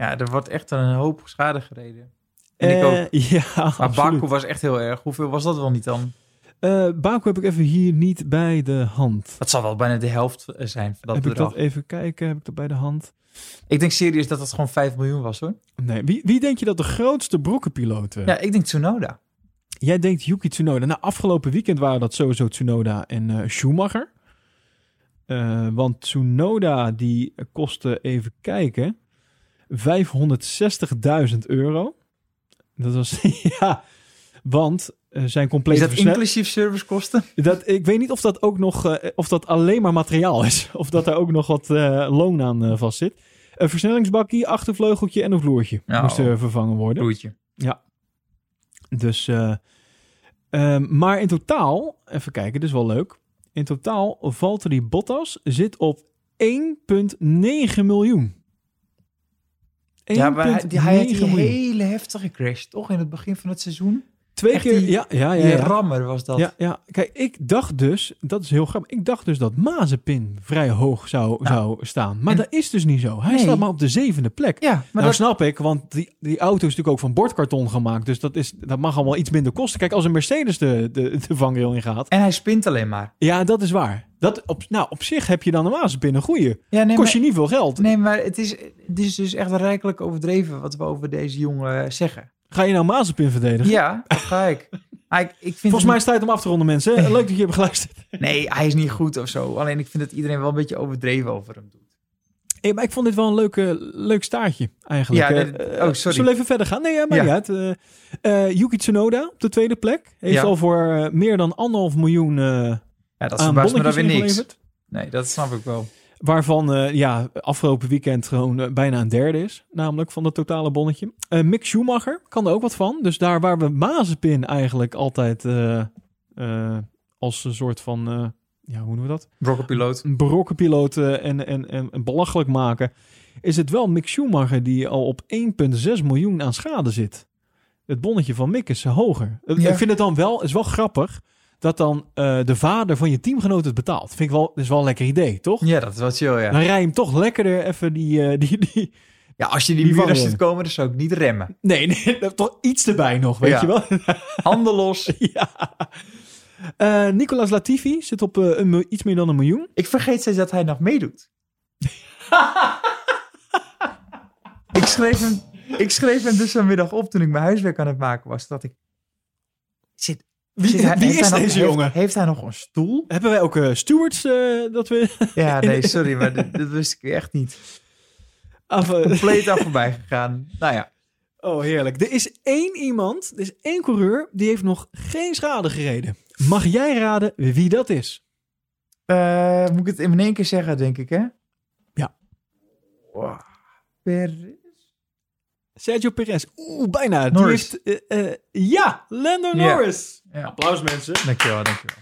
Ja, er wordt echt een hoop schade gereden. En ik Eh, ook. Ja, Maar absoluut. Baku was echt heel erg. Hoeveel was dat wel niet dan? Eh, Baku heb ik even hier niet bij de hand. Dat zal wel bijna de helft eh, zijn van dat heb ik bedrag. dat even kijken? Heb ik dat bij de hand? Ik denk serieus dat het gewoon 5 miljoen was hoor. Nee. Wie, wie denk je dat de grootste brokkenpiloot was? Ja, ik denk Tsunoda. Jij denkt Yuki Tsunoda. Nou, afgelopen weekend waren dat sowieso Tsunoda en eh, Schumacher. Eh, want Tsunoda die kostte, even kijken, 560.000 euro. Dat was, ja, want eh, zijn Is complete dat inclusief servicekosten? Dat, ik weet niet of dat ook nog, eh, of dat alleen maar materiaal is. Of dat daar ook nog wat eh, loon aan vast zit. Een versnellingsbakkie, achtervleugeltje en een vloertje Ja, moesten oh. vervangen worden. Roertje. Dus, eh, ehm, maar in totaal, even kijken, dit is wel leuk. In totaal, Valtteri Bottas zit op 1,9 miljoen. Ja, maar hij, die, hij had die 1,9 miljoen. hele heftige crash, toch? In het begin van het seizoen. Twee echt keer, die- ja, ja, ja. Rammer was dat. Ja, ja, kijk, ik dacht dus, dat is heel grappig, ik dacht dus dat Mazepin vrij hoog zou, Ja. zou staan. Maar En- dat is dus niet zo. Hij Nee. staat maar op de zevende plek. Ja, maar nou dat, snap ik, want die, die auto is natuurlijk ook van bordkarton gemaakt. Dus dat, is, dat mag allemaal iets minder kosten. Kijk, als een Mercedes de, de, de vangrail in gaat. en hij spint alleen maar. Ja, dat is waar. Dat op, nou, op zich heb je dan een Mazepin een goeie. Ja, nee, Kost maar, je niet veel geld. nee, maar het is, het is dus echt rijkelijk overdreven wat we over deze jongen zeggen. Ga je nou Mazepin verdedigen? Ja, dat ga ik. Ah, ik, ik vind Volgens mij is het tijd om af te ronden, mensen. Leuk dat je hebt geluisterd. Nee, hij is niet goed of zo. Alleen ik vind dat iedereen wel een beetje overdreven over hem doet. Hey, maar ik vond dit wel een leuke, leuk staartje eigenlijk. Ja, Eh, eh, oh, sorry. Zullen we even verder gaan? Nee, ja, maar Ja. niet uit. Eh, Yuki Tsunoda op de tweede plek. Heeft Ja. al voor meer dan anderhalf miljoen Ja, dat verbaast me dan weer niks. Nee, dat snap ik wel. Waarvan eh, ja, afgelopen weekend gewoon eh, bijna een derde is. Namelijk van het totale bonnetje. Eh Mick Schumacher kan er ook wat van. Dus daar waar we Mazepin eigenlijk altijd als een soort van... ja, hoe noemen we dat? Brokkenpiloot. Eh, en, en, en, en belachelijk maken. Is het wel Mick Schumacher die al op 1,6 miljoen aan schade zit. Het bonnetje van Mick is hoger. Ja. Ik vind het dan wel, is wel grappig... dat dan eh, de vader van je teamgenoot het betaalt. Vind ik wel, dat is wel een lekker idee, toch? Ja, dat is wel chill, ja. Dan rij je hem toch lekkerder even die... eh, die, die... Ja, als je die, Die vangen. ziet komen, dan zou ik niet remmen. Nee, nee, toch iets erbij nog, weet Ja. je wel? Handen los. ja. Eh, Nicolas Latifi zit op een, iets meer dan een miljoen. Ik vergeet steeds dat hij nog meedoet. ik, schreef hem, ik schreef hem dus vanmiddag op toen ik mijn huiswerk aan het maken was. Dat ik... Zit, Wie, zit hij- wie heeft is nog- deze heeft- jongen? Heeft hij nog een stoel? Hebben wij ook eh, stewards eh, dat we... Ja, nee, sorry, maar dit, dit wist ik echt niet. Af, eh, Compleet af voorbij gegaan. Nou ja, Oh, heerlijk. Er is één iemand, er is één coureur, die heeft nog geen schade gereden. Mag jij raden wie dat is? Moet ik het in één keer zeggen, denk ik, hè? Ja. Wow. Per... Sergio Perez. Oeh, bijna. Die Norris. heeft, eh, eh, ja, Lando. Norris. Ja. Applaus mensen. Dankjewel, dankjewel.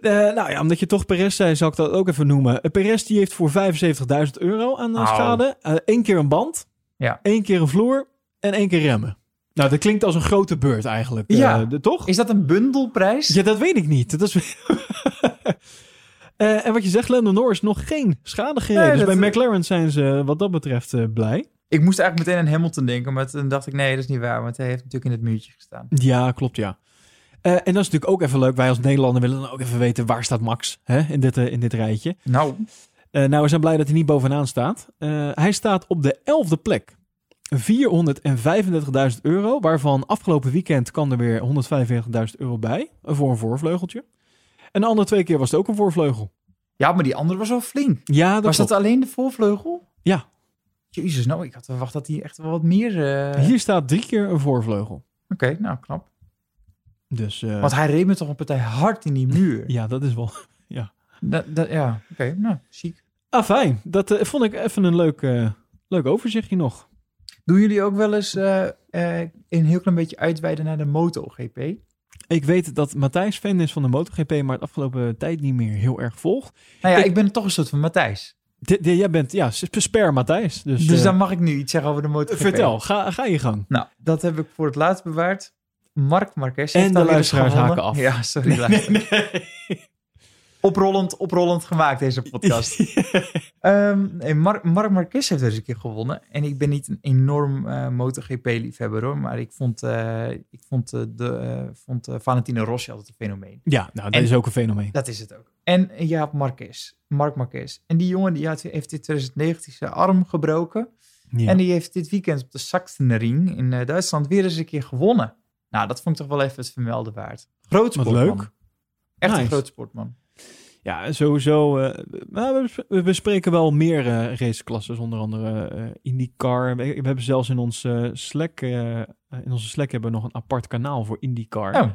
Eh, nou ja, omdat je toch Perez zei, zal ik dat ook even noemen. Uh, Perez die heeft voor 75.000 euro aan schade. Eén keer een band, Ja. één keer een vloer en één keer remmen. Nou, dat klinkt als een grote beurt eigenlijk. eh, Ja. de- toch? Is dat een bundelprijs? Ja, dat weet ik niet. Dat is... Eh, en wat je zegt, Lando Norris nog geen schade gereden. Nee, dus bij McLaren zijn ze wat dat betreft blij. Ik moest eigenlijk meteen aan Hamilton denken, maar toen dacht ik, nee, dat is niet waar, want hij heeft natuurlijk in het muurtje gestaan. Ja, klopt ja. Eh, en dat is natuurlijk ook even leuk. Wij als Nederlander willen dan ook even weten waar staat Max hè, in, dit, eh, in dit rijtje. Nou, Eh, nou, we zijn blij dat hij niet bovenaan staat. Hij staat op de elfde plek. 435.000 euro, waarvan afgelopen weekend kwam er weer 145.000 euro bij voor een voorvleugeltje. En de andere twee keer was het ook een voorvleugel. ja, maar die andere was wel flink. Ja, dat was klopt. dat alleen de voorvleugel? Ja. Jezus, nou, ik had verwacht dat hij echt wel wat meer... eh, Hier staat drie keer een voorvleugel. Oké, nou, knap. Dus eh, Want hij reed me toch een partij hard in die muur. ja, dat is wel... Dat, dat, ja, oké, nou, ziek. Ah, fijn. Dat eh, vond ik even een leuk, leuk overzichtje nog. Doen jullie ook wel eens een heel klein beetje uitweiden naar de MotoGP? Ik weet dat Matthijs fan is van de MotoGP, maar het afgelopen tijd niet meer heel erg volgt. Nou ja, Ik- ik, ben toch een soort van Matthijs. Jij bent, ja, sp- spare Matthijs. Dus, Dus eh, dan mag ik nu iets zeggen over de MotoGP. vertel, ga, ga je gang. Nou, dat heb ik voor het laatst bewaard. Mark Marquez En heeft de alweer eens luisteraars haken af. Ja, sorry. luister. Oprollend, oprollend gemaakt deze podcast. Ehm, nee, Mark, Mark Marquez heeft deze keer gewonnen. En ik ben niet een enorm eh, MotoGP-liefhebber hoor. Maar ik vond, eh, ik vond, eh, de, vond Valentino Rossi altijd een fenomeen. Ja, nou, dat En- is ook een fenomeen. Dat is het ook. En je hebt Marquez. Mark Marquez. En die jongen die had, heeft in 2019 zijn arm gebroken. Ja. En die heeft dit weekend op de Sachsenring in Duitsland weer eens een keer gewonnen. Nou, dat vond ik toch wel even het vermelden waard. Groot Wat sportman. leuk. Echt een groot sportman. Ja, sowieso. nou, we, bes- we bespreken wel meer eh raceklasses, onder andere eh IndyCar. We, we hebben zelfs in, ons, eh, Slack, in onze Slack hebben we nog een apart kanaal voor IndyCar. Oh.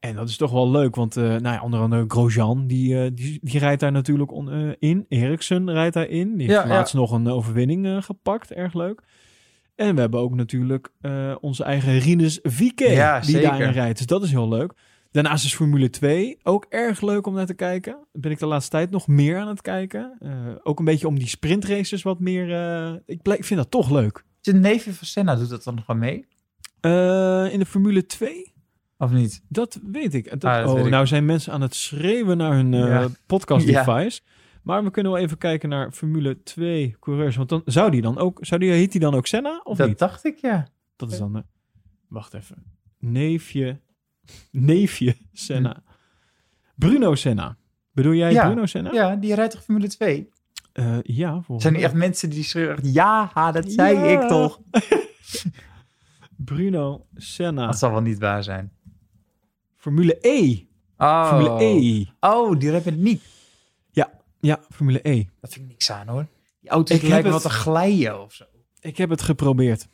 En dat is toch wel leuk, want nou ja, onder andere Grosjean, die, die, die rijdt daar natuurlijk on- in. Eriksen rijdt daarin. Die heeft Ja, ja. laatst nog een overwinning gepakt, erg leuk. En we hebben ook natuurlijk onze eigen Rinus Ja, die daarin rijdt. Dus dat is heel leuk. Daarnaast is Formule 2 ook erg leuk om naar te kijken. Ben ik de laatste tijd nog meer aan het kijken. Eh, ook een beetje om die sprintraces wat meer... eh, ik, ik vind dat toch leuk. De neefje van Senna doet dat dan nog wel mee? Eh, in de Formule 2? Of niet? Dat weet ik. Dat, Ah, dat oh, weet ik. nou zijn mensen aan het schreeuwen naar hun Ja. podcast Ja. device. Maar we kunnen wel even kijken naar Formule 2 coureurs. Want dan zou die dan ook... Zou die, heet die dan ook Senna of dat niet? dacht ik, ja. Dat is dan... de- wacht even. Neefje... Neefje Senna. Bruno Senna. Bedoel jij Ja. Bruno Senna? Ja, die rijdt toch Formule 2? Eh, ja volgens Zijn er echt mensen die schreeuwen, ja, ha, dat zei Ja. ik toch. Bruno Senna. Dat zal wel niet waar zijn. Formule E. Oh, Formule E. oh die rijdt met niet. Ja, Formule E. Dat vind ik niks aan hoor. Die auto's Ik heb lijken wat te glijden of zo. Ik heb het geprobeerd.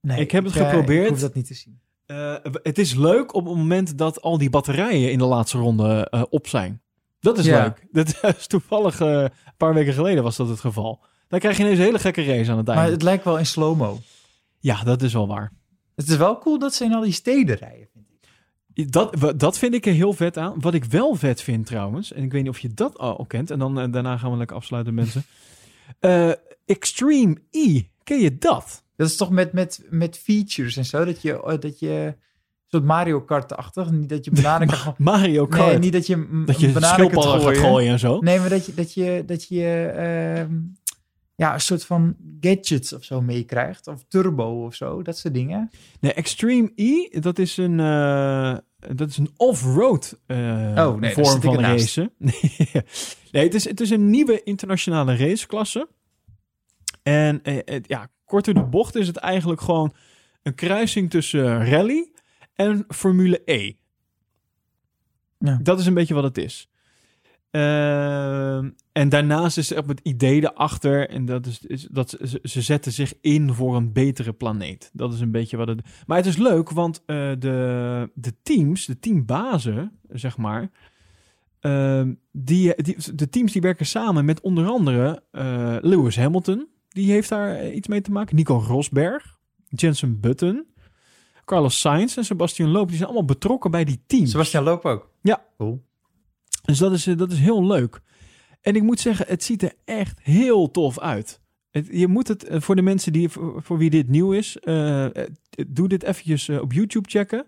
Nee, Ik heb het geprobeerd. Ik hoef dat niet te zien. Eh, het is leuk op het moment dat al die batterijen in de laatste ronde eh, op zijn. Dat is Ja. leuk. Dat is toevallig eh, een paar weken geleden was dat het geval. Dan krijg je ineens een hele gekke race aan het einde. Maar het lijkt wel in slow-mo. Ja, dat is wel waar. Het is wel cool dat ze in al die steden rijden, vind ik. Dat, dat vind ik er heel vet aan. Wat ik wel vet vind trouwens, en ik weet niet of je dat al kent, en dan daarna gaan we lekker afsluiten mensen. Extreme E, ken je dat? Dat is toch met, met, met features en zo, dat je, eh, dat je een soort Mario Kart-achtig, niet dat je bananen kan gooien. Mario Kart. Nee, niet dat je, dat je bananen gaat gooien en zo. Nee, maar dat je, dat je, dat je ehm, ja, een soort van gadgets of zo meekrijgt. Of turbo of zo, dat soort dingen. Nee, Extreme E, dat is een, eh, dat is een off-road eh, Oh, nee, vorm van racen. nee, het is, het is een nieuwe internationale raceklasse. En eh, het- ja, kort door de bocht is het eigenlijk gewoon een kruising tussen rally en Formule E. Ja. Dat is een beetje wat het is. Ehm, en daarnaast is er het idee erachter, en dat is, is dat ze, ze zetten zich in voor een betere planeet. Dat is een beetje wat het. Maar het is leuk, want eh, de, de teams, de teambazen, zeg maar. ehm, die, die, de teams die werken samen met onder andere eh, Lewis Hamilton. Die heeft daar eh, iets mee te maken. Nico Rosberg, Jensen Button, Carlos Sainz en Sebastian Loeb. Die zijn allemaal betrokken bij die teams. Sebastian Loop ook. Ja. Cool. Dus dat is, eh, dat is heel leuk. En ik moet zeggen, het ziet er echt heel tof uit. Het, je moet het, eh, voor de mensen die, voor, voor wie dit nieuw is, doe dit eventjes op YouTube checken.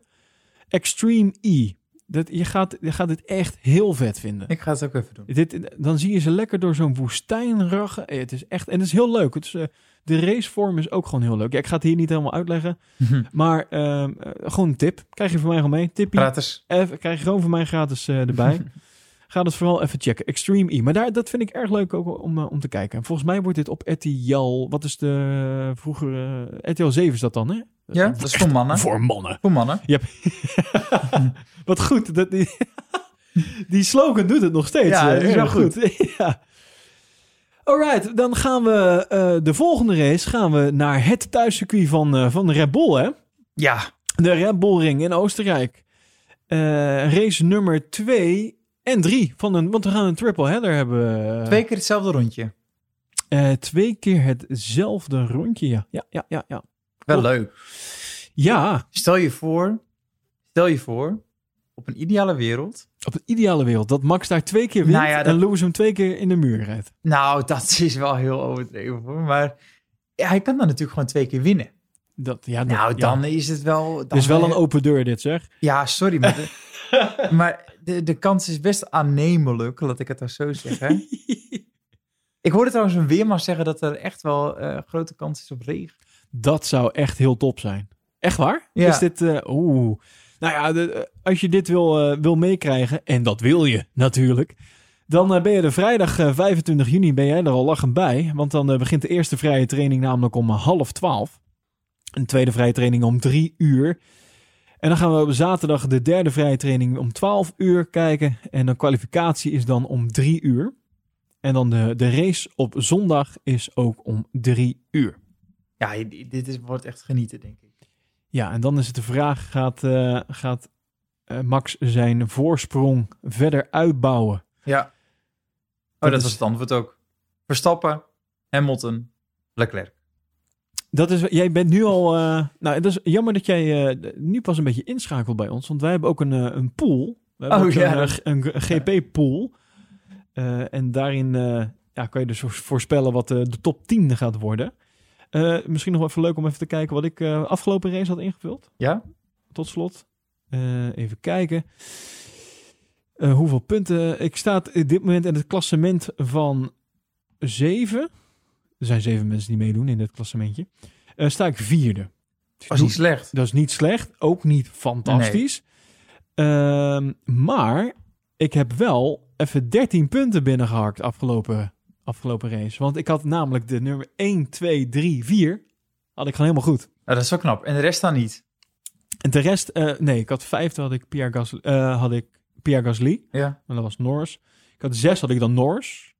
Extreme E. Dat, je, gaat, je gaat dit echt heel vet vinden. Ik ga het ook even doen. Dit, dan zie je ze lekker door zo'n woestijn rachen. Eh, Het is echt, en het is heel leuk. Het is, eh, de racevorm is ook gewoon heel leuk. Ja, ik ga het hier niet helemaal uitleggen. Maar ehm, eh, gewoon een tip. Krijg je van mij gewoon mee. Tippie. Gratis. Even, krijg je gewoon van mij gratis erbij. Ga dat vooral even checken. Extreme E. Maar daar, dat vind ik erg leuk ook om, eh, om te kijken. En volgens mij wordt dit op RTL... Wat is de vroegere... RTL 7 is dat dan, hè? Ja, dat is voor mannen. Voor mannen. Voor mannen. Wat goed. Dat die, die slogan doet het nog steeds. Ja, eh, dat is wel erg ja. Alright, dan gaan we eh, de volgende race gaan we naar het thuiscircuit van, eh, van de Red Bull, hè? Ja. De Red Bull Ring in Oostenrijk. Eh, race nummer 2 en 3 van een, want we gaan een triple header hebben. eh, Twee keer hetzelfde rondje. eh, twee keer hetzelfde rondje, ja. Ja, ja, ja, ja. Wel leuk. Ja, Stel je voor, stel je voor, op een ideale wereld. op de ideale wereld dat Max daar twee keer wint Nou ja, dat- en Lewis hem twee keer in de muur rijdt. Nou, dat is wel heel overdreven hoor. Maar ja, hij kan dan natuurlijk gewoon twee keer winnen. Dat, ja, dat, Nou, ja. dan is het wel... Het Dan is wel een open deur dit, zeg. Ja, sorry, maar de, de kans is best aannemelijk, laat ik het dan zo zeggen. ik hoorde trouwens een weerman zeggen dat er echt wel eh, grote kans is op regen. Dat zou echt heel top zijn. Echt waar? Ja. Is dit... eh, Oeh. Nou ja, de- eh, als je dit wil, wil meekrijgen, en dat wil je natuurlijk... Dan ben je er vrijdag eh, 25 juni ben jij er al lachend bij. Want dan begint de eerste vrije training namelijk om half twaalf. Een tweede vrije training om drie uur. En dan gaan we op zaterdag de derde vrije training om 12 uur kijken. En de kwalificatie is dan om drie uur. En dan de, de race op zondag is ook om drie uur. Ja, dit is, wordt echt genieten, denk ik. Ja, en dan is het de vraag: gaat, eh, gaat eh, Max zijn voorsprong verder uitbouwen? Ja. Oh, Dat dat, is- was het antwoord ook. Verstappen, Hamilton, Leclerc. Dat is, jij bent nu al. eh, nou, het is jammer dat jij eh, nu pas een beetje inschakelt bij ons, want wij hebben ook een, eh, een pool. We hebben Oh, ja, een, GP-pool. En daarin ja, kan je dus voorspellen wat de, top 10 gaat worden. Misschien nog even leuk om even te kijken wat ik afgelopen race had ingevuld. Ja? tot slot. Even kijken. Hoeveel punten? Ik sta op dit moment in het klassement van 7. Er zijn zeven mensen die meedoen in dit klassementje. Eh, sta ik vierde. Was niet slecht. Dat is niet slecht, ook niet fantastisch. Ehm, maar ik heb wel even 13 punten binnengehakt afgelopen, afgelopen race. Want ik had namelijk de nummer 1, 2, 3, 4. Had ik gewoon helemaal goed. Nou, dat is wel knap. En de rest dan niet. En de rest, eh, nee, ik had vijfde had ik Pierre Gasly, eh, had ik Pierre Gasly, Ja. en dat was Norris. Ik had zes had ik dan Norris,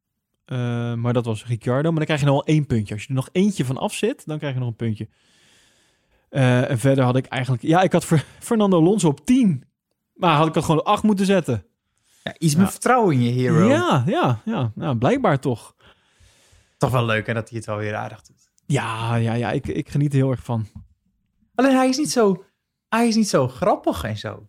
eh, maar dat was Ricciardo. Maar dan krijg je nog wel één puntje. Als je er nog eentje van af zit, dan krijg je nog een puntje. Eh, en verder had ik eigenlijk, ja, ik had Fer- Fernando Alonso op 10. Maar had ik dat gewoon op 8 moeten zetten. ja iets meer Ja. vertrouwen in je hero. Ja, ja, ja. Nou, blijkbaar toch. Toch wel leuk hè, dat hij het wel weer aardig doet. Ja, ja, ja. Ik, ik geniet er heel erg van. Alleen hij is niet zo, hij is niet zo grappig en zo.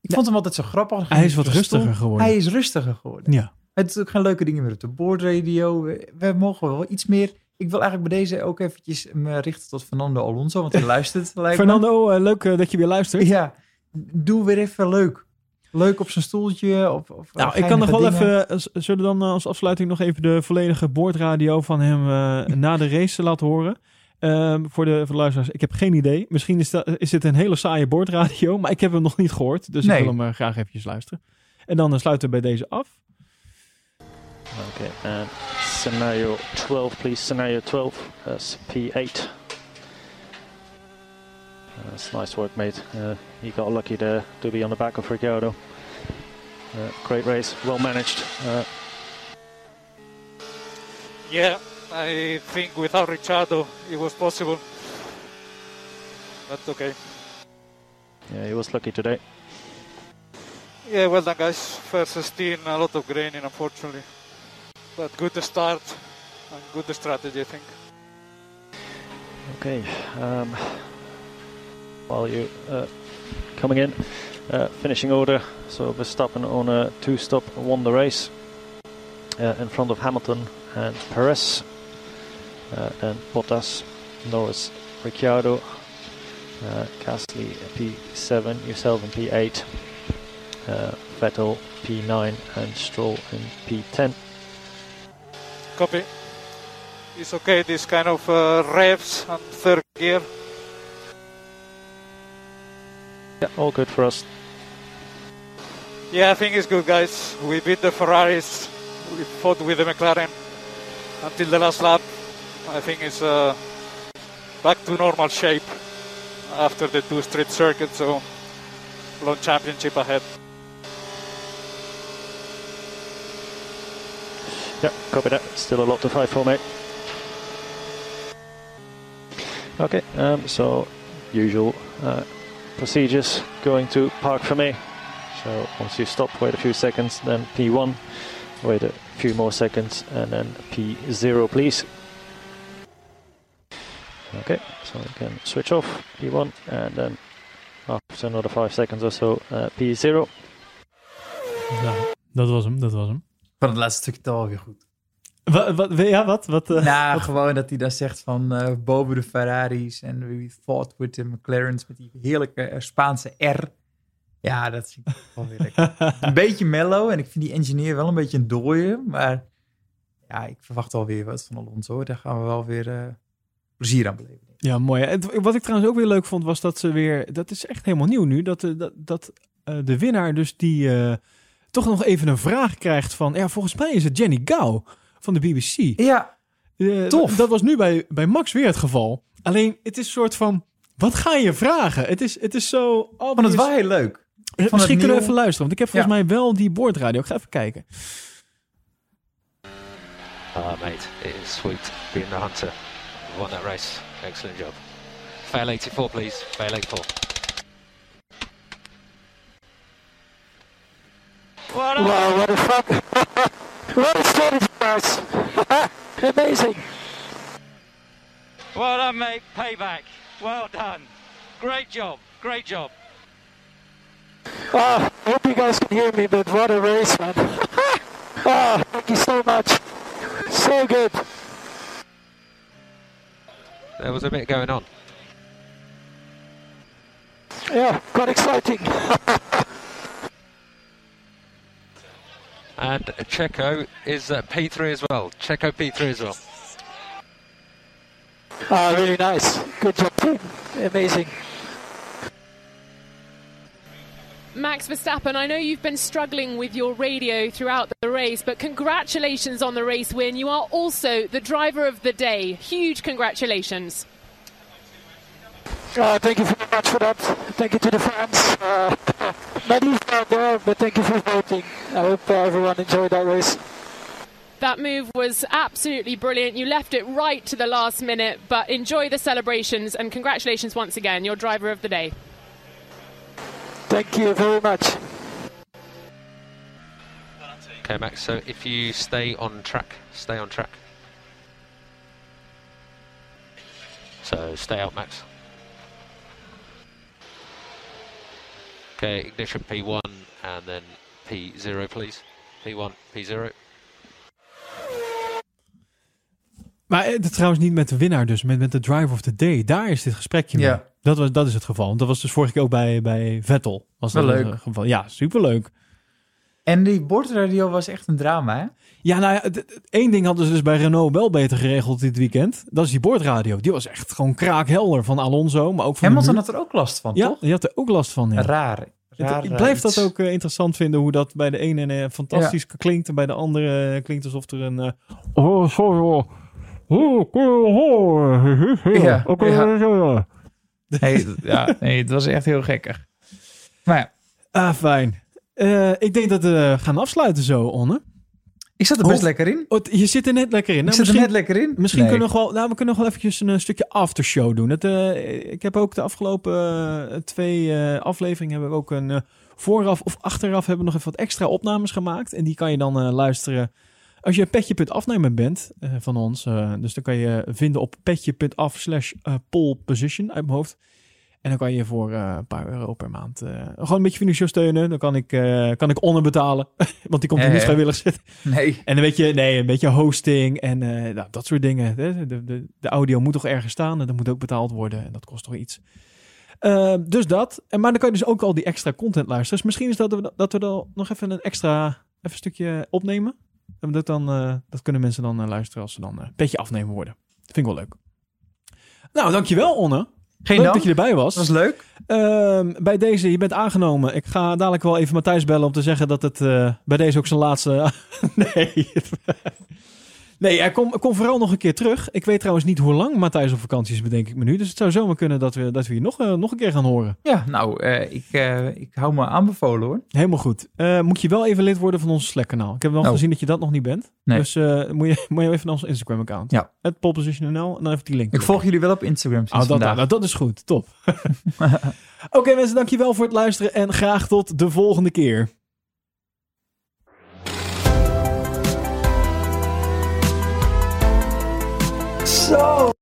Ik vond hem altijd zo grappig. Hij is wat rustiger geworden. Hij is rustiger geworden. Ja. Het is ook geen leuke dingen meer op de boordradio. We, we mogen wel iets meer. Ik wil eigenlijk bij deze ook eventjes me richten tot Fernando Alonso, want hij luistert. me. Fernando, eh, leuk eh, dat je weer luistert. Ja, doe weer even leuk. Leuk op zijn stoeltje. Of, of Nou, ik kan nog wel dingen. even, eh, zullen we dan eh, als afsluiting nog even de volledige boordradio van hem eh, na de race laten horen? Ehm, voor, de, voor de luisteraars, ik heb geen idee. Misschien is, dat, is dit een hele saaie boordradio, maar ik heb hem nog niet gehoord. Dus Nee. ik wil hem eh, graag eventjes luisteren. En dan eh, sluiten we bij deze af. Okay, and scenario 12, please. Scenario 12, that's P8. Uh, that's nice work, mate. Uh, you got lucky there to be on the back of Ricciardo. Uh, great race, well managed. Uh, Yeah, I think without Ricciardo it was possible. But okay. yeah, he was lucky today. Yeah, well done guys. First 16, a lot of graining unfortunately. But good start and good strategy I think. Okay. Um, while you uh, coming in, uh, finishing order. So Verstappen on a two-stop won the race uh, in front of Hamilton and Perez. Uh, then Bottas, Norris, Ricciardo, uh, Gasly P7, yourself in P8, uh, Vettel P9, and Stroll in P10. Copy. It's okay, this kind of uh, revs and third gear. Yeah, all good for us. Yeah, I think it's good, guys. We beat the Ferraris. We fought with the McLaren until the last lap. I think it's uh, back to normal shape after the two street circuits. So, long championship ahead. Yeah, copy that. Still a lot to fight for, mate. Okay, um, so usual uh, procedures going to park for me. So once you stop, wait a few seconds, then P1, wait a few more seconds, and then P0, please. Okay, so we can switch off P1, and then after another five seconds or so, uh, P0. Nou, dat was hem, dat was hem. Van het laatste stukje toch wel weer goed. Wat, wat, ja, wat? wat eh, nou, gewoon dat hij dan zegt van eh, boven de Ferraris en we fought with the McLaren's met die heerlijke eh, Spaanse R. Ja, dat ik wel weer lekker. een beetje mellow en ik vind die engineer wel een beetje een dooie, maar ja, ik verwacht wel weer wat van Alonso. Daar gaan we wel weer plezier aan beleven. Ja, mooi. Het- wat ik trouwens ook weer leuk vond, was dat ze weer... Dat is echt helemaal nieuw nu. Dat, dat, dat de winnaar dus die toch nog even een vraag krijgt van... Ja, volgens mij is het Jenny Gao van de BBC. Ja, Eh, Tof. Dat was nu bij, bij Max weer het geval. Alleen, het is een soort van... Wat ga je vragen? Het is, het is zo... ik vond het wel heel leuk. Eh, het Misschien kunnen we nieuw- even luisteren, want ik heb volgens mij wel die boordradio. Ik ga even kijken. Ah, mate, it is sweet being the hunter. Won that race. Excellent job. Fail 84, please. Fail 84. What Wow, what a fuck! what a strategy, guys! Amazing! Well done, mate. Payback. Well done. Great job. Great job. Ah, I hope you guys can hear me, but what a race, man! ah, thank you so much. So good. There was a bit going on. Yeah, quite exciting. And Checo is uh, P3 as well. Checo P3 as well. Ah, really nice. Good job, team. Amazing. Max Verstappen, I know you've been struggling with your radio throughout the race, but congratulations on the race win. You are also the driver of the day. Huge congratulations. Uh, thank you very much for that. Thank you to the fans. Uh, not even out there, but thank you for voting. I hope uh, everyone enjoyed that race. That move was absolutely brilliant. You left it right to the last minute, but enjoy the celebrations and congratulations once again, your driver of the day. Thank you very much. Okay, Max. So if you stay on track, stay on track. So stay out, Max. Okay, ignition P1 and then P0, please. P1, P0. Maar het trouwens niet met de winnaar dus, met, met de driver of the day. Daar is dit gesprekje mee. Ja. Dat, was, dat is het geval. Dat was dus vorige keer ook bij, bij Vettel. Was Wel dat leuk. het geval. Ja, superleuk. En die bordradio was echt een drama, hè? Ja, nou ja, één ding hadden ze dus bij Renault wel beter geregeld dit weekend. Dat is die boordradio. Die was echt gewoon kraakhelder van Alonso, maar ook van Hamilton had er ook last van, Ja, toch? die had er ook last van. Ja. Raar. Ik blijf dat ook eh, interessant vinden, hoe dat bij de ene eh, fantastisch klinkt en bij de andere eh, klinkt alsof er een... eh, oh, sorry. oh. Oh, oh, oh. Ja, Oké, ja. ja. Nee, ja, nee, het was echt heel gekkig. Maar ja, Ah, fijn. Eh, ik denk dat we gaan afsluiten zo, Onne. Ik zat er best Oh. lekker in. Oh, Je zit er net lekker in. Ik Nou, zit er misschien- net lekker in. Misschien Nee. kunnen we nog wel, nou, we kunnen nog wel eventjes een, stukje aftershow doen. Het, eh, ik heb ook de afgelopen eh, twee eh, afleveringen hebben we ook een vooraf of achteraf hebben we nog even wat extra opnames gemaakt. En die kan je dan eh, luisteren als je een petje.afnemer bent eh, van ons. dus dan kan je vinden op petje.af slash eh, pole position uit mijn hoofd. En dan kan je voor eh, een paar euro per maand eh, gewoon een beetje financieel steunen. Dan kan ik, eh kan ik onder betalen, want die komt er niet vrijwillig zitten. Nee. En een beetje, nee, een beetje hosting en nou, dat soort dingen. De, de, de, audio moet toch ergens staan en dat moet ook betaald worden. En dat kost toch iets. Eh, dus dat. En, maar dan kan je dus ook al die extra content luisteren. Dus misschien is dat we, dat we dan nog even een extra even een stukje opnemen. En dat, dan, dat kunnen mensen dan luisteren als ze dan een petje afnemen worden. Dat vind ik wel leuk. Nou, dankjewel Onne. Geen leuk dank. dat je erbij was. Dat was leuk. Ehm, bij deze, je bent aangenomen. Ik ga dadelijk wel even Matthijs bellen om te zeggen dat het eh, bij deze ook zijn laatste... nee. Nee, hij komt kom vooral nog een keer terug. Ik weet trouwens niet hoe lang Matthijs op vakantie is, bedenk ik me nu. Dus het zou zomaar kunnen dat we, dat we hier nog, eh, nog een keer gaan horen. Ja, nou, eh, ik, eh, ik hou me aanbevolen hoor. Helemaal goed. Moet je wel even lid worden van ons Slack-kanaal. Ik heb wel Oh. gezien dat je dat nog niet bent. Nee. Dus moet, je, moet je even naar ons Instagram-account. Ja. Het polposition.nl en dan even die link. Ik volg jullie wel op Instagram sinds Oh, dat, nou, dat is goed. Top. Oké mensen, dankjewel voor het luisteren en graag tot de volgende keer. Zo!